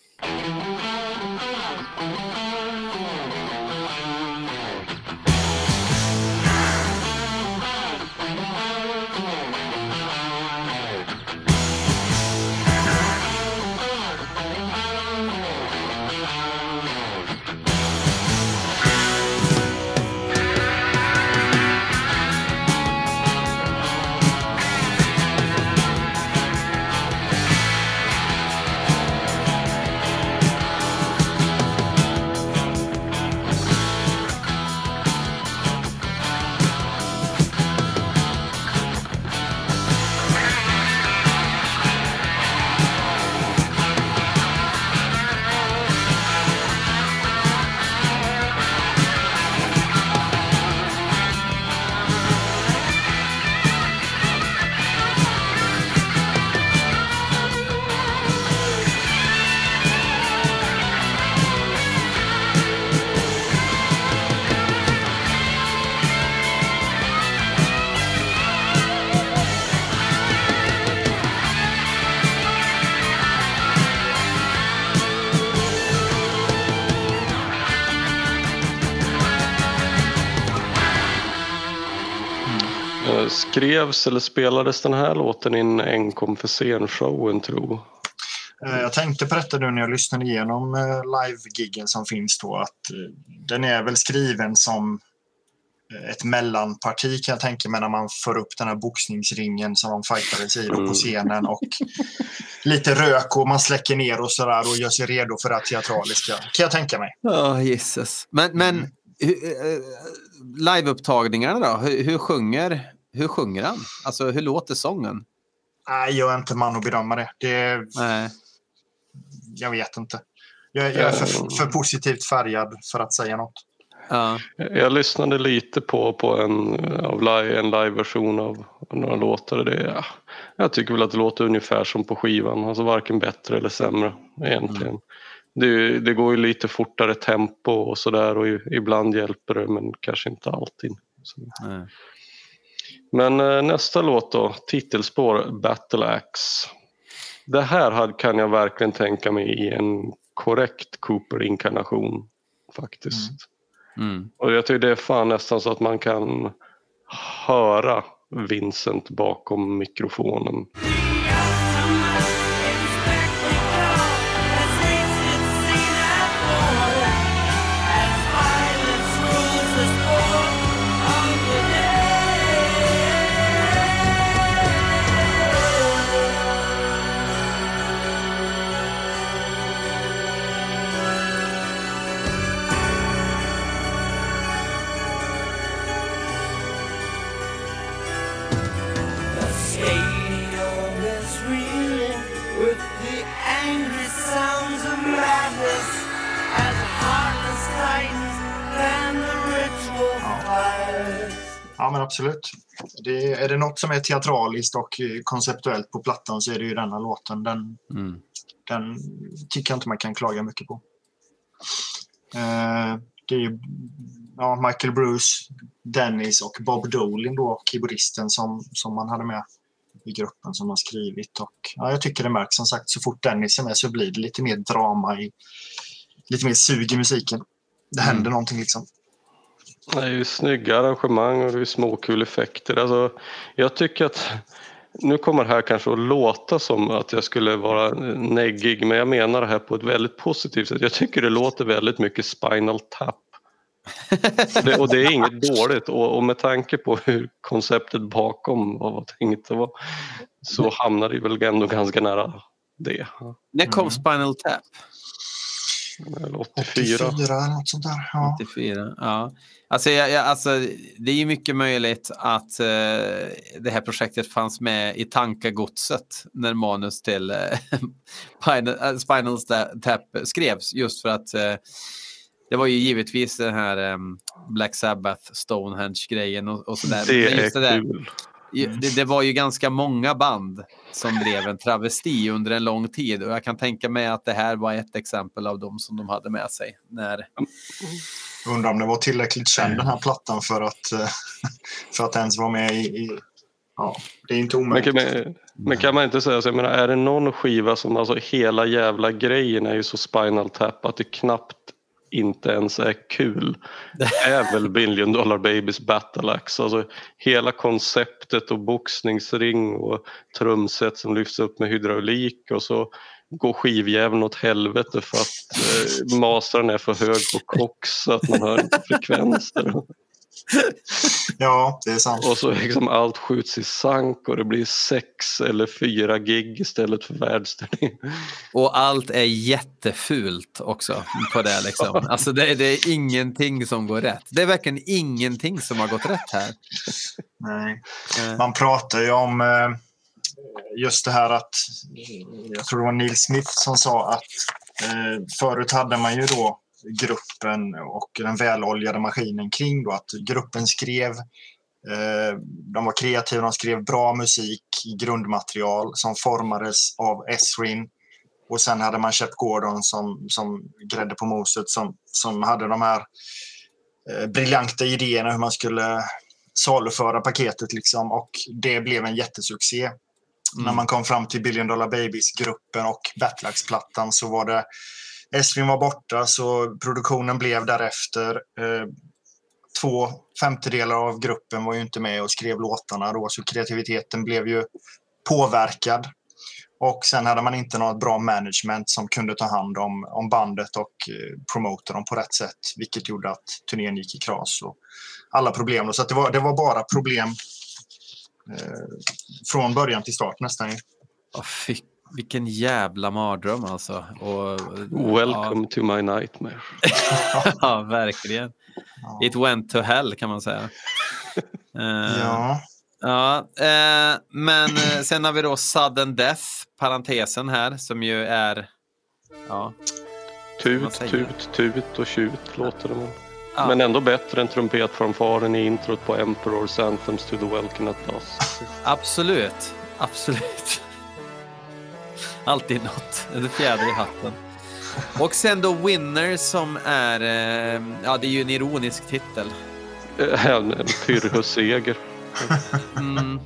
Skrevs eller spelades den här låten in enkom för scenshowen tro? Eh, Jag tänkte på detta nu när jag lyssnade igenom eh, live-giggen som finns då att eh, den är väl skriven som ett mellanparti kan jag tänka mig när man för upp den här boxningsringen som de fightades i på Mm. scenen och lite rök och man släcker ner och sådär och gör sig redo för det teatraliska kan jag tänka mig. Ja, Jesus. Men, men Mm. hur- liveupptagningarna då? Hur, hur, sjunger, hur sjunger han? Alltså, hur låter sången? Nej, jag är inte man att bedöma det. det Nej. jag vet inte. Jag, jag är för, för positivt färgad för att säga något. Ja. Jag lyssnade lite på, på en, av live, en live-version av några låtar. Det, ja, jag tycker väl att det låter ungefär som på skivan. Alltså varken bättre eller sämre egentligen. Det, det går ju lite fortare tempo och sådär och ibland hjälper det men kanske inte alltid. Så. Nej. Men eh, nästa låt då, titelspår Battle Axe. Det här kan jag verkligen tänka mig i en korrekt Cooper-inkarnation faktiskt. Mm. Och jag tycker det är fan nästan så att man kan höra Vincent bakom mikrofonen. Men absolut. Det, är det något som är teatraliskt och konceptuellt på plattan så är det ju denna låten. Den, Mm. den tycker jag inte man kan klaga mycket på. Eh, det är ja, Michael Bruce, Dennis och Bob Dolin då, keyboardisten som, som man hade med i gruppen som har skrivit. Och, ja, jag tycker det märks som sagt så fort Dennis är med så blir det lite mer drama, i, lite mer sug i musiken. Det händer någonting liksom. Det är ju snygga arrangemang och det är småkul effekter. Alltså, jag tycker att nu kommer det här kanske att låta som att jag skulle vara neggig men jag menar det här på ett väldigt positivt sätt. Jag tycker det låter väldigt mycket Spinal Tap. Det, och det är inget dåligt och, och med tanke på hur konceptet bakom vad var tänkt att vara så hamnar det väl ändå ganska nära det. När kom Mm. Spinal Tap? Eller 84. 84 eller något sånt där. Ja. 84. Ja. Alltså, jag, jag, alltså, det är ju mycket möjligt att eh, det här projektet fanns med i tankagodset när manus till eh, Spinal, Spinal Tap skrevs. Just för att eh, det var ju givetvis den här eh, Black Sabbath, Stonehenge-grejen och, och sådär. Det Men är just det, där, kul. Ju- det, det var ju ganska många band som blev en travesti under en lång tid och jag kan tänka mig att det här var ett exempel av dem som de hade med sig. När, Undrar om det var tillräckligt känd den här plattan för att, eh, för att ens vara med i... i ja, det är inte Men omöjligt. kan, man, men kan man inte säga så, jag menar, är det någon skiva som alltså hela jävla grejen är ju så Spinal Tap att det knappt inte ens är kul. Är väl Billion Dollar Babies Battle Axe. Alltså hela konceptet och boxningsring och trumset som lyfts upp med hydraulik och så går skivjäveln åt helvete för att eh, mastern är för hög på kox så att man hör inte frekvenser. Ja, det är sant. Och så liksom allt skjuts i sank och det blir sex eller fyra gig istället för världsturné. Och allt är jättefult också på det. Liksom. Alltså det, det är ingenting som går rätt. Det är verkligen ingenting som har gått rätt här. Nej. Eh, Man pratar ju om eh, just det här att, jag tror det var Neil Smith som sa att eh, förut hade man ju då gruppen och den väloljade maskinen kring då att gruppen skrev eh, de var kreativa, de skrev bra musik i grundmaterial som formades av Esrin. Och sen hade man Shep Gordon som, som grädde på moset som, som hade de här eh, briljanta idéerna hur man skulle saluföra paketet liksom. Och det blev en jättesuccé. När man kom fram till Billion Dollar Babies-gruppen och Battlax-plattan så var det Esrin var borta så produktionen blev därefter. Eh, två femtedelar av gruppen var ju inte med och skrev låtarna då, så kreativiteten blev ju påverkad. Och sen hade man inte något bra management som kunde ta hand om, om bandet och eh, promota dem på rätt sätt, vilket gjorde att turnén gick i kras. Och alla problem. Då. Så att det, var, det var bara problem eh, från början till start nästan. ju. fick vilken jävla mardröm alltså. Och, Welcome to my nightmare. Ja, ja, verkligen. It went to hell kan man säga. Eh, Ja. Ja, eh, men eh, sen har vi då sudden death, parentesen här, som ju är... Ja, Tut, tut, tut och tjut låter det. Men, Ja. men ändå bättre än trumpetfanfaren i introt på Emperor's Anthems to the Welcome at Dusk. absolut. Absolut. Alltid något. En fjäder i hatten. Och sen då Winner som är... Eh, ja, det är ju en ironisk titel. Eh, En, en Pyrrhus-seger. Mm.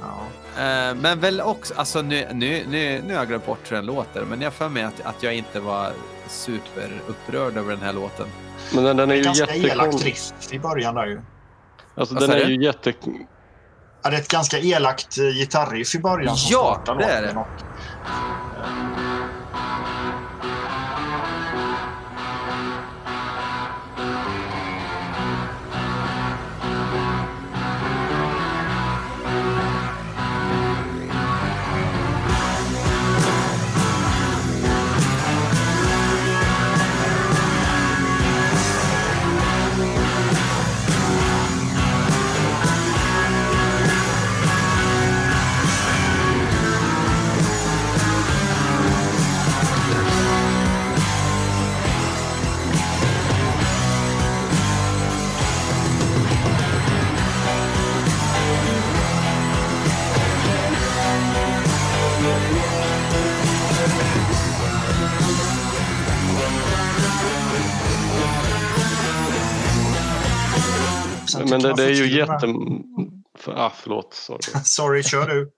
Ja. Eh, men väl också, alltså nu, nu, nu, nu har jag glömt bort hur den låter, men jag för mig att, att jag inte var superupprörd över den här låten. Men den, den är ju Ganska elakt jättekonstig. riff i början där ju. Alltså, den är ju jätte... Ja, det är ett ganska elakt eh, gitarriff i början som Ja, startar det är låten. det. Och, sen Men det, det är ju jätte... För, ah, förlåt. Sorry. Sorry, kör du.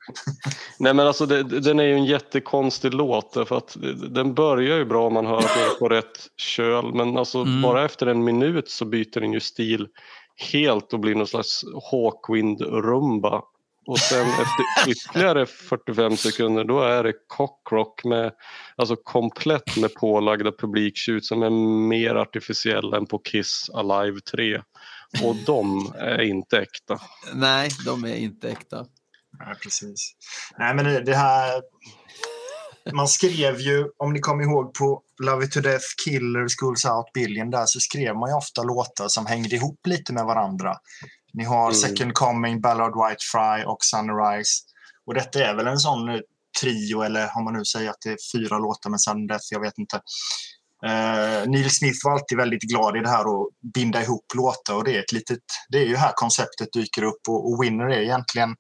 Nej men alltså det, den är ju en jättekonstig låt därför att den börjar ju bra om man hör att den är på rätt köl men alltså Mm. bara efter en minut så byter den ju stil helt och blir någon slags Hawkwind-rumba och sen efter ytterligare 45 sekunder då är det cockrock med alltså komplett med pålagda publiktjut som är mer artificiella än på Kiss Alive 3 och de är inte äkta. Nej, de är inte äkta. Nej, precis. Nej, men det, det här... Man skrev ju, om ni kommer ihåg på Love It To Death, Killer, Schools Out, Billion där så skrev man ju ofta låtar som hängde ihop lite med varandra. Ni har Mm. Second Coming, Ballard White Fry och Sunrise. Och detta är väl en sån eh, trio, eller om man nu säger att det är fyra låtar med Sudden Death, jag vet inte. Eh, Neil Smith var alltid väldigt glad i det här att binda ihop låtar och det är, ett litet, det är ju här konceptet dyker upp och, och Winner är egentligen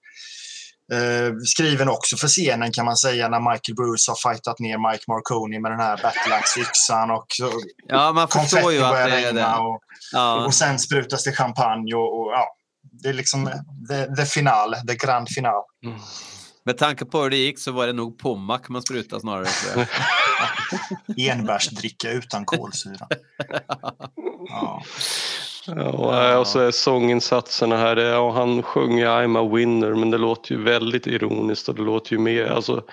eh, skriven också för scenen kan man säga när Michael Bruce har fightat ner Mike Marconi med den här Battleaxe-yxan och Ja, man förstår konfetti ju att börjar det är det. och, Ja. och sen sprutas det champagne och, och ja, det är liksom the, the final, the grand final. Med tanke på hur det gick så var det nog Pommac man sprutade snarare. Enbärsdricka utan kolsyra. Ja. Ja, och så är sånginsatserna här, ja, han sjunger I'm a winner men det låter ju väldigt ironiskt och det låter ju mer, alltså,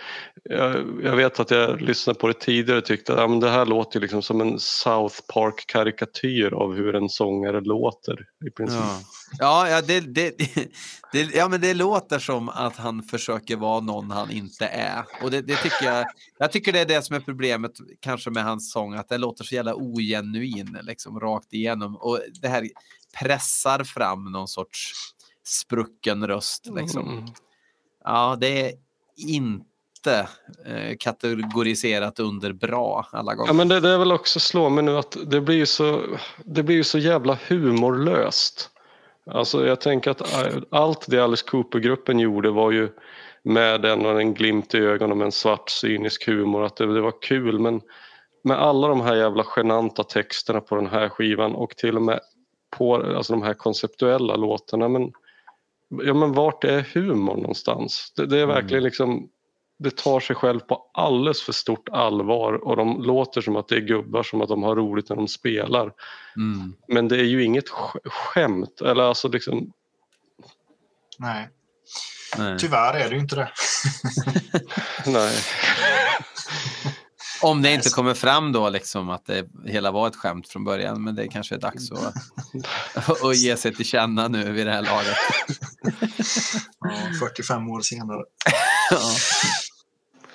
jag, jag vet att jag lyssnade på det tidigare och tyckte att ja, men det här låter liksom som en South Park karikatyr av hur en sångare låter i princip. Ja, ja, ja, det, det, det, ja, men det låter som att han försöker vara någon han inte är. Och det, det tycker jag, jag tycker det är det som är problemet kanske med hans sång, att det låter så jävla ogenuin, liksom rakt igenom. Och det här pressar fram någon sorts sprucken röst. Liksom. Mm. Ja, det är inte eh, kategoriserat under bra alla gånger. Ja men det, det är väl också slå mig nu att det blir ju så, det blir så jävla humorlöst. Alltså jag tänker att allt det Alice Cooper-gruppen gjorde var ju med en, en glimt i ögonen med en svart cynisk humor att det, det var kul men med alla de här jävla genanta texterna på den här skivan och till och med på alltså de här konceptuella låtarna men, ja, men vart är humor någonstans? Det, det är verkligen liksom det tar sig själv på alldeles för stort allvar och de låter som att det är gubbar som att de har roligt när de spelar. Mm. Men det är ju inget sk- skämt. Eller alltså liksom, Nej, Nej. tyvärr är det ju inte det. nej. Om det inte kommer fram då liksom att det hela var ett skämt från början. Men det kanske är dags att, att ge sig till känna nu vid det här laget. Ja, 45 år senare. Ja.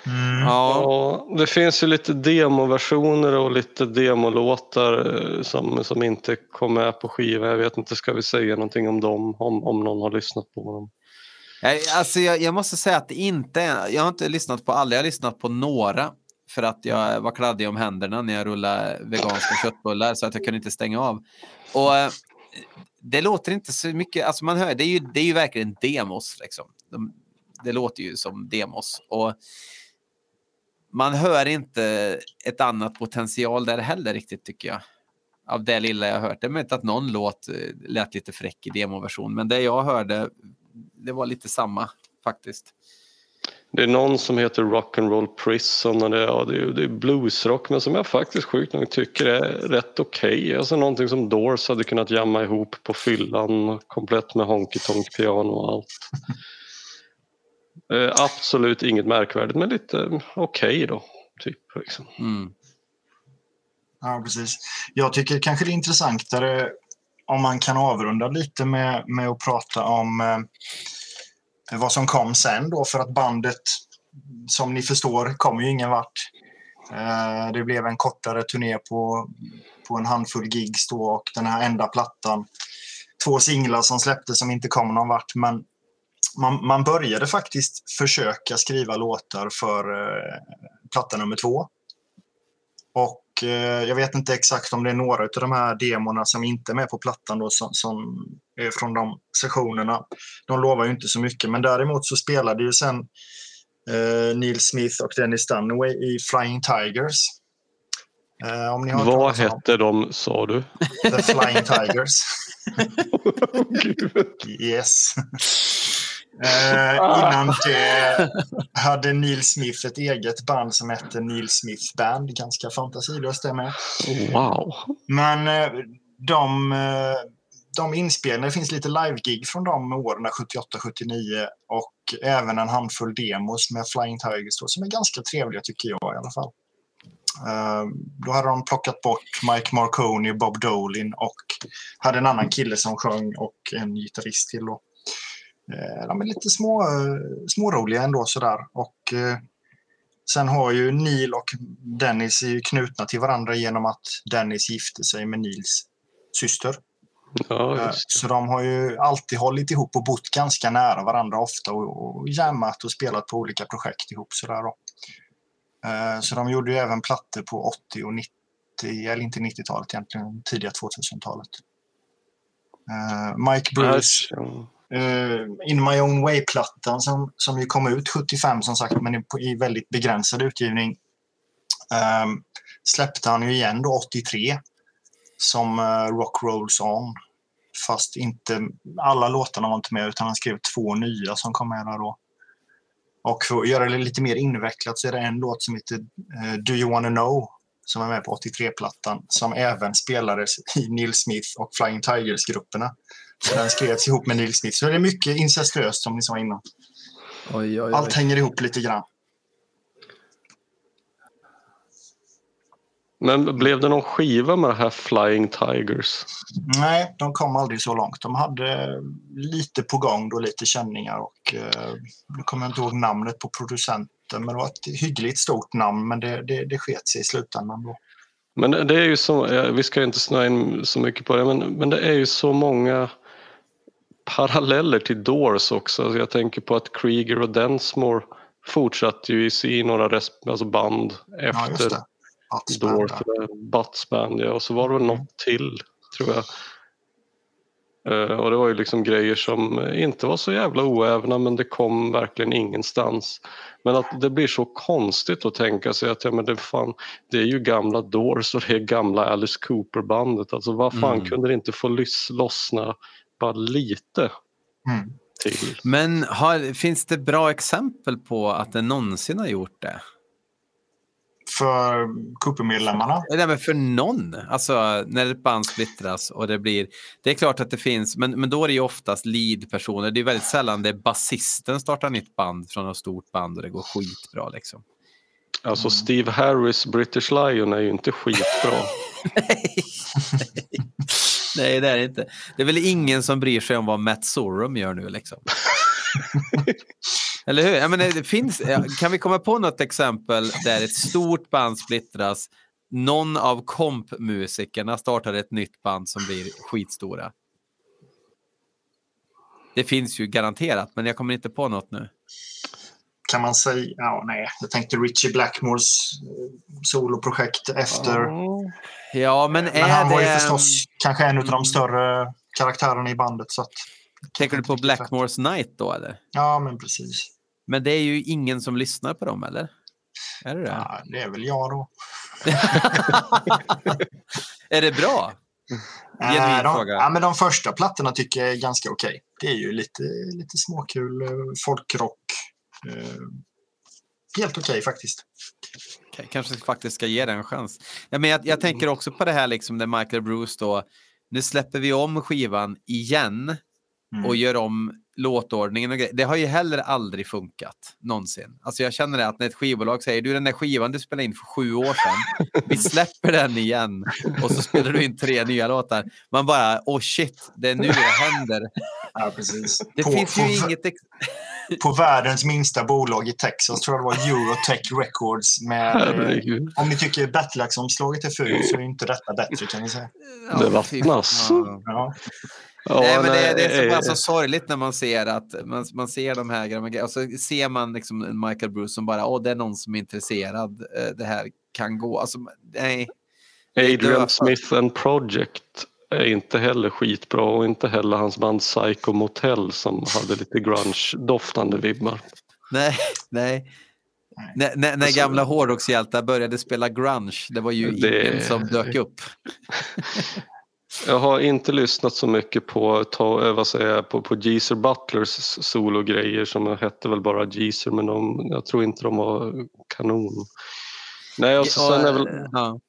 Mm. Ja. Ja, det finns ju lite demoversioner och lite demolåtar eh, som, som inte kom med på skivan. Jag vet inte, ska vi säga någonting om dem? Om, om någon har lyssnat på dem? Alltså jag, jag måste säga att det inte jag har inte lyssnat på alla, jag har lyssnat på några. För att jag var kladdig om händerna när jag rullade veganska köttbullar så att jag kunde inte stänga av. Och eh, det låter inte så mycket, alltså man hör, det är ju, det är ju verkligen demos liksom. De, det låter ju som demos. Och man hör inte ett annat potential där heller riktigt tycker jag. Av det lilla jag hört. Det är möjligt att någon låt eh, lät lite fräck i demoversion, men det jag hörde, det var lite samma faktiskt. Det är någon som heter Rock'n'Roll Prison och det, ja, det, är, det är bluesrock men som jag faktiskt sjukt nog tycker är rätt okej. Alltså någonting som Doors hade kunnat jamma ihop på fyllan komplett med honky tonk piano och allt. Eh, absolut inget märkvärdigt men lite eh, okej då. Typ, liksom. Mm. Ja, precis. Jag tycker kanske det är intressantare om man kan avrunda lite med, med att prata om eh, vad som kom sen då för att bandet som ni förstår kom ju ingen vart. Eh, det blev en kortare turné på, på en handfull gigs då och den här enda plattan. Två singlar som släpptes som inte kom någon vart men man, man började faktiskt försöka skriva låtar för eh, platta nummer två. Och eh, jag vet inte exakt om det är några av de här demorna som inte är med på plattan då, som, som är från de sessionerna. De lovar ju inte så mycket, men däremot så spelade ju sen eh, Neil Smith och Dennis Dunaway i Flying Tigers. Eh, om ni har Vad hette de sa du? The Flying Tigers. Gud. Yes. Eh, innan det hade Neil Smith ett eget band som hette Neil Smith Band. Ganska fantasilöst det med. Wow. Men eh, de, eh, de inspelningarna, det finns lite live-gig från de åren 78-79 och även en handfull demos med Flying Tigers då, som är ganska trevliga tycker jag i alla fall. Eh, då hade de plockat bort Mike Marconi, Bob Dolin och hade en annan kille som sjöng och en gitarrist till. Då. Eh, de är lite små, eh, småroliga ändå sådär. Och, eh, sen har ju Neil och Dennis är ju knutna till varandra genom att Dennis gifte sig med Nils syster. Ja, Eh. Så de har ju alltid hållit ihop och bott ganska nära varandra ofta och, och jammat och spelat på olika projekt ihop. Sådär då. Eh, Så de gjorde ju även plattor på 80 och 90, eller inte 90-talet egentligen, tidiga 2000-talet. Eh, Mike Bruce Ja uh, In My Own Way-plattan som, som ju kom ut 75 som sagt, men i, väldigt begränsad utgivning. Um, släppte han ju igen då 83 som uh, Rock Rolls On. Fast inte alla låtarna var inte med utan han skrev två nya som kom med där då. Och för att göra det lite mer invecklat så är det en låt som heter uh, Do You Wanna Know som är med på 83-plattan som även spelades i Neil Smith och Flying Tigers-grupperna. Så den skrevs ihop med Neil Smith. Så det är mycket incestuöst som ni sa innan. Oj, oj, Allt hänger ihop lite grann. Men blev det någon skiva med det här Flying Tigers? Nej, de kom aldrig så långt. De hade lite på gång då, lite känningar och eh, nu kommer jag inte ihåg namnet på producenten men det var ett hyggligt stort namn men det, det, det sket sig i slutändan då. Men det är ju så, vi ska inte snöa in så mycket på det, men, men det är ju så många paralleller till Doors också. Alltså jag tänker på att Krieger och Densmore fortsatte ju i några resp- alltså band efter Doors, ja. eller Butts band, ja. och så var det väl något till tror jag. Eh, Och det var ju liksom grejer som inte var så jävla oävna men det kom verkligen ingenstans. Men att det blir så konstigt att tänka sig att ja, men det, fan, det är ju gamla Doors och det är gamla Alice Cooper-bandet. Alltså vad fan Mm. kunde det inte få lossna bara lite Mm. till. Men har, finns det bra exempel på att det någonsin har gjort det? För Cooper-medlemmarna. Nej, men för någon. Alltså när ett band splittras och det blir... Det är klart att det finns, men, men då är det ju oftast lead-personer. Det är väldigt sällan det är basisten startar nytt band från ett stort band och det går skitbra liksom. Alltså Steve Harris British Lion är ju inte skitbra. Nej, det är det inte. Det är väl ingen som bryr sig om vad Matt Sorum gör nu liksom. Eller hur? Jag menar, det finns, kan vi komma på något exempel där ett stort band splittras, någon av kompmusikerna startar ett nytt band som blir skitstora? Det finns ju garanterat, men jag kommer inte på något nu. Kan man säga? Ja, nej. Jag tänkte Richie Blackmores eh, soloprojekt efter. Ja, men Men han var ju förstås kanske en av de större karaktärerna i bandet. Så att, Tänker du på Blackmores Night då, eller? ja, men precis. Men det är ju ingen som lyssnar på dem, eller? Är det det? Ja, det är väl jag då. är det bra? Eh, de, ja, men de första plattorna tycker jag är ganska okej. Det är ju lite, lite småkul eh, folkrock. Eh, helt okej faktiskt. K- Kanske faktiskt ska ge den en chans. Ja, men jag, jag tänker också på det här liksom där Michael Bruce då. Nu släpper vi om skivan igen Mm. och gör om låtordningen och grejer. Det har ju heller aldrig funkat någonsin. Alltså jag känner det att när ett skivbolag säger du den där skivan du spelade in för sju år sedan, vi släpper den igen och så spelar du in tre nya låtar. Man bara, oh shit, det är nu det händer. Ja, precis. Det på, finns på, ju inget... På världens minsta bolag i Texas tror jag det var Eurotech Records. Med, eh, Herregud. om ni tycker Battleaxe-omslaget är fult så är inte detta bättre kan ni säga. Det Ja, vattnas. Ja. Ja, nej, men det, det är så, nej, bara så sorgligt när man ser att man, man ser de här grejerna och så ser man liksom en Michael Bruce som bara, åh, det är någon som är intresserad, eh, det här kan gå. Alltså, nej. det är Adrian. Smith and Project är inte heller skitbra och inte heller hans band Psycho Motel som hade lite grunge-doftande vibbar. Nej, nej. När, när, Alltså- gamla hårdrockshjältar började spela grunge, det var ju Det- ingen som dök upp. Jag har inte lyssnat så mycket på, ta, eh, vad säger jag, på, på Geezer Butlers sologrejer som hette väl bara Geezer men de, jag tror inte de var kanon. Nej, och så, sen, är väl, ja.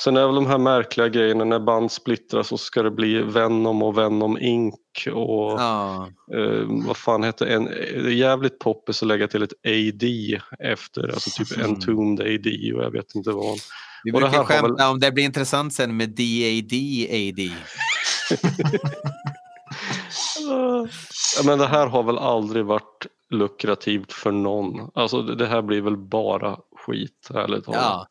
Sen är väl de här märkliga grejerna när band splittras så ska det bli Venom och Venom Inc. och Ja. eh, vad fan heter en, det är jävligt poppis att lägga till ett AD efter, alltså typ Mm. Entombed AD och jag vet inte vad. Vi Och det brukar har skämta om det blir intressant sen med DAD, AD. Men det här har väl aldrig varit lukrativt för någon. Alltså det det här blir väl bara skit, ärligt talat. Ja.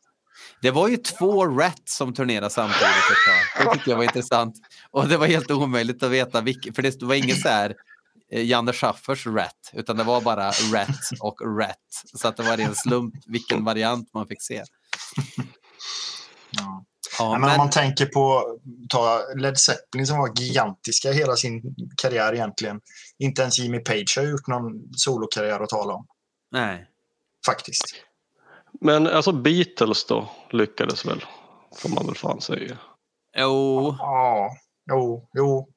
Det var ju två Rat som turnerade samtidigt ett tag. Det tyckte jag var intressant. Och det var helt omöjligt att veta vilken, för det var ingen så här eh, Janne Schaffers Rat, utan det var bara Rat och Rat. Så att det var en slump vilken variant man fick se. Ja. Ja, men, om man tänker på ta Led Zeppelin som var gigantiska hela sin karriär egentligen. Inte ens Jimmy Page har gjort någon solokarriär att tala om. nej. Faktiskt. Men alltså Beatles då lyckades väl, får man väl fan säga. Jo, Ja, jo, jo.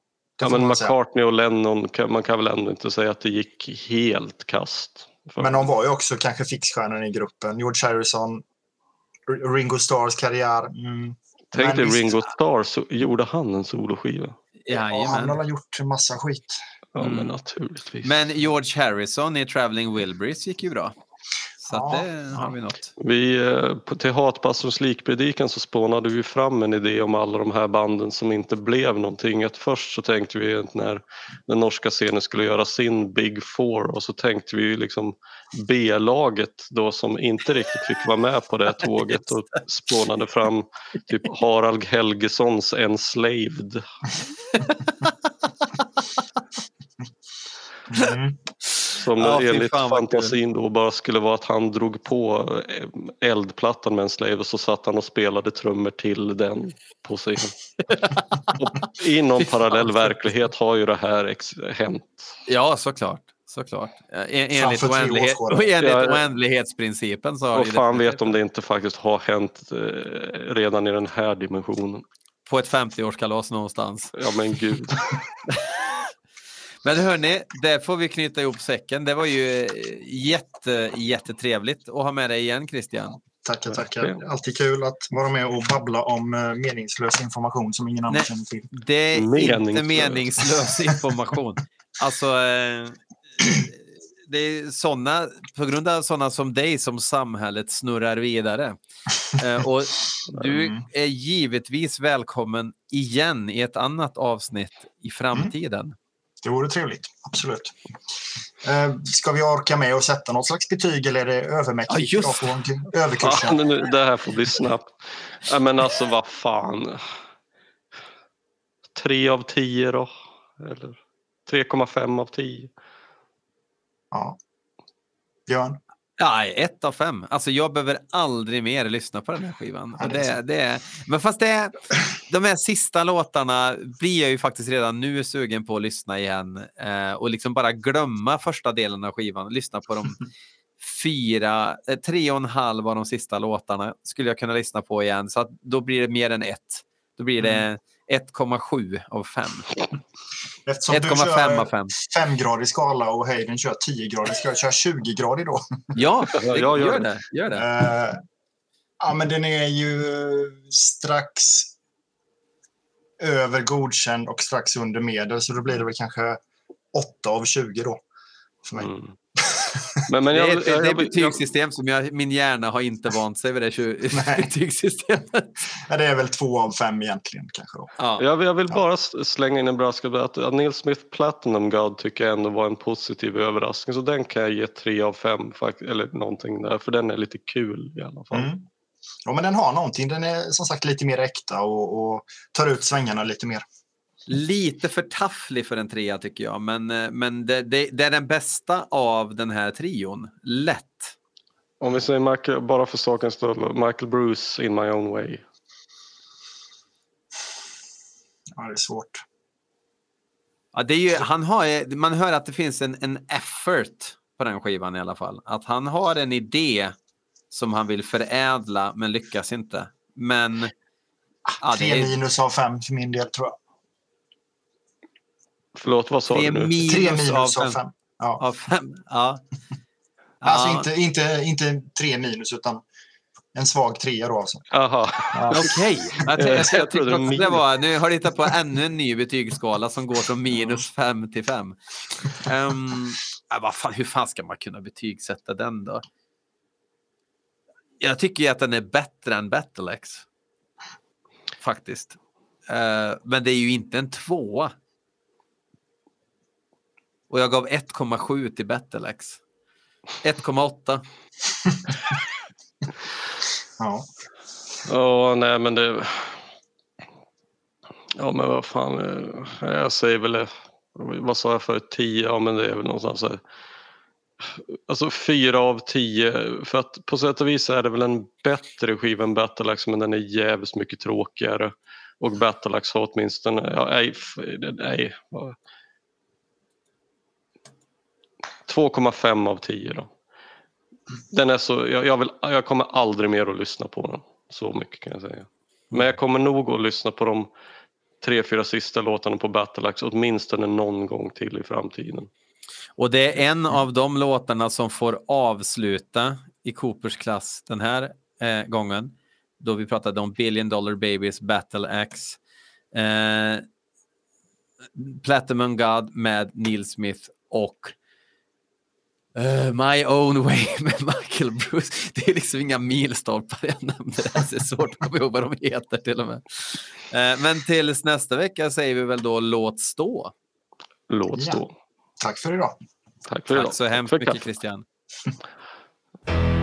Ja, men. McCartney och Lennon, man kan väl ändå inte säga att det gick helt kast. För- Men de var ju också kanske fixstjärnan i gruppen. George Harrison, R- Ringo Starrs karriär. Mm. Tänk dig. Ringo Starr, så gjorde han en soloskiva? Ja, han har gjort en massa skit. Ja Mm. men naturligtvis. Men George Harrison i Traveling Wilburys gick ju bra. Så att Ja, det har vi något. Vi, eh, på- till Hatpastorns likpredikan så spånade vi fram en idé om alla de här banden som inte blev någonting. Att först så tänkte vi att när den norska scenen skulle göra sin Big Four och så tänkte vi liksom B-laget då som inte riktigt fick vara med på det tåget och spånade fram typ Harald Helgesons Enslaved. Mm. Som Ja, enligt fan, fantasin då bara skulle vara att han drog på eh, eldplattan med en slave och så satt han och spelade trummor till den på scen. I någon parallell verklighet har ju det här hänt. Ja, såklart. Såklart. Eh, en- Enligt, oändlighet, enligt Ja, oändlighetsprincipen så har Och det fan definitivt vet om det inte faktiskt har hänt eh, redan i den här dimensionen. på ett 50-årskalas någonstans. Ja men gud. Men hörni, där får vi knyta ihop säcken. Det var ju eh, jätte, jättetrevligt att ha med dig igen Christian. Tackar, tackar. Alltid kul att vara med och babbla om eh, meningslös information som ingen annan Nej. känner till. Det är inte Meningslös. meningslös information. Alltså, eh, det är såna, på grund av sådana som dig som samhället snurrar vidare. Och du Mm. är givetvis välkommen igen i ett annat avsnitt i framtiden. Det vore trevligt, absolut. Eh, ska vi orka med att sätta något slags betyg eller är det övermäktigt Ja, just på Ja, överkursen? nu, det här får bli snabbt. Ja, men alltså vad fan. Tre av tio då? Eller 3,5 av 10? Ja. Björn? Ja, ett av fem. Alltså jag behöver aldrig mer lyssna på den här skivan. Ja, det är det, är, men fast det är, de här sista låtarna blir jag ju faktiskt redan nu sugen på att lyssna igen eh, och liksom bara glömma första delen av skivan. Lyssna på de fyra, eh, tre och en halv av de sista låtarna skulle jag kunna lyssna på igen. Så att då blir det mer än ett. Då blir det 1,7 av 5. Eftersom du 1,5 av kör 5. femgradig skala och Hayden kör 10-gradig, ska jag köra 20-gradig då? Ja, jag gör gör det. Gör det. Eh, ja, men den är ju strax över godkänd och strax under medel, så då blir det väl kanske 8 av 20 då. För mig. Mm. Men, men Det jag, är, jag, ett, det är jag, ett jag, betygssystem som jag, min hjärna har inte vant sig vid det betygssystemet. Ja, det är väl 2 av 5 egentligen kanske då. Ja. jag, jag vill bara slänga in en brasklapp att, att Neil Smith Platinum God tycker jag ändå var en positiv överraskning. Så den kan jag ge 3 av 5 eller någonting där, för den är lite kul i alla fall. Mm. Ja, men den har någonting. Den är som sagt lite mer äkta och, och tar ut svängarna lite mer. Lite för tafflig för en trea tycker jag, men, eh, men det, det, det är den bästa av den här trion. Lätt. Om vi säger Michael, bara för sakens skull, Michael Bruce in my own way. Ja, det är svårt. Ja, det är ju, han har, man hör att det finns en, en effort på den skivan i alla fall. Att han har en idé som han vill förädla men lyckas inte. Men ja, det 3 är minus av 5 för min del tror jag. Förlåt, vad sa tre du nu? 3 minus, minus av, av fem, 5. Ja. av fem. Ja. Alltså Ja, inte, inte, inte 3 minus utan en svag trea då. Alltså. Aha. Okej, jag, jag, jag, Jag tyckte trodde också det minus. var, nu har du hittat på ännu en ny betygsskala som går från minus 5 till 5. Um, vad fan, hur fan ska man kunna betygsätta den då? Jag tycker ju att den är bättre än Battlex. Faktiskt. Eh, men det är ju inte en tvåa. Och jag gav 1,7 till Battlex. 1,8. Ja. Ja, nej men det... Ja men vad fan, eh, jag säger väl, vad sa jag för 10? Ja men det är väl någonstans här. Alltså fyra av tio, för att på sätt och vis är det väl en bättre skiva än Battleax men den är jävligt mycket tråkigare. Och Battleax har åtminstone, ja, nej, nej. 2,5 av 10 då. Den är så, jag, jag, vill, jag kommer aldrig mer att lyssna på den. Så mycket kan jag säga. Men jag kommer nog att lyssna på de tre, fyra sista låtarna på Battleax åtminstone någon gång till i framtiden. Och det är en av de låtarna som får avsluta i Coopers klass den här eh, gången. Då vi pratade om Billion Dollar Babies Battle Axe. Eh, Platinum God med Neil Smith och eh, My Own Way med Michael Bruce. Det är liksom inga milstolpar jag nämnde. Det är svårt att komma ihåg vad de heter till och med. Eh, men tills nästa vecka säger vi väl då låt stå. Låt Ja. stå. Tack för idag. Tack för idag. Tack så hemskt för mycket. Christian.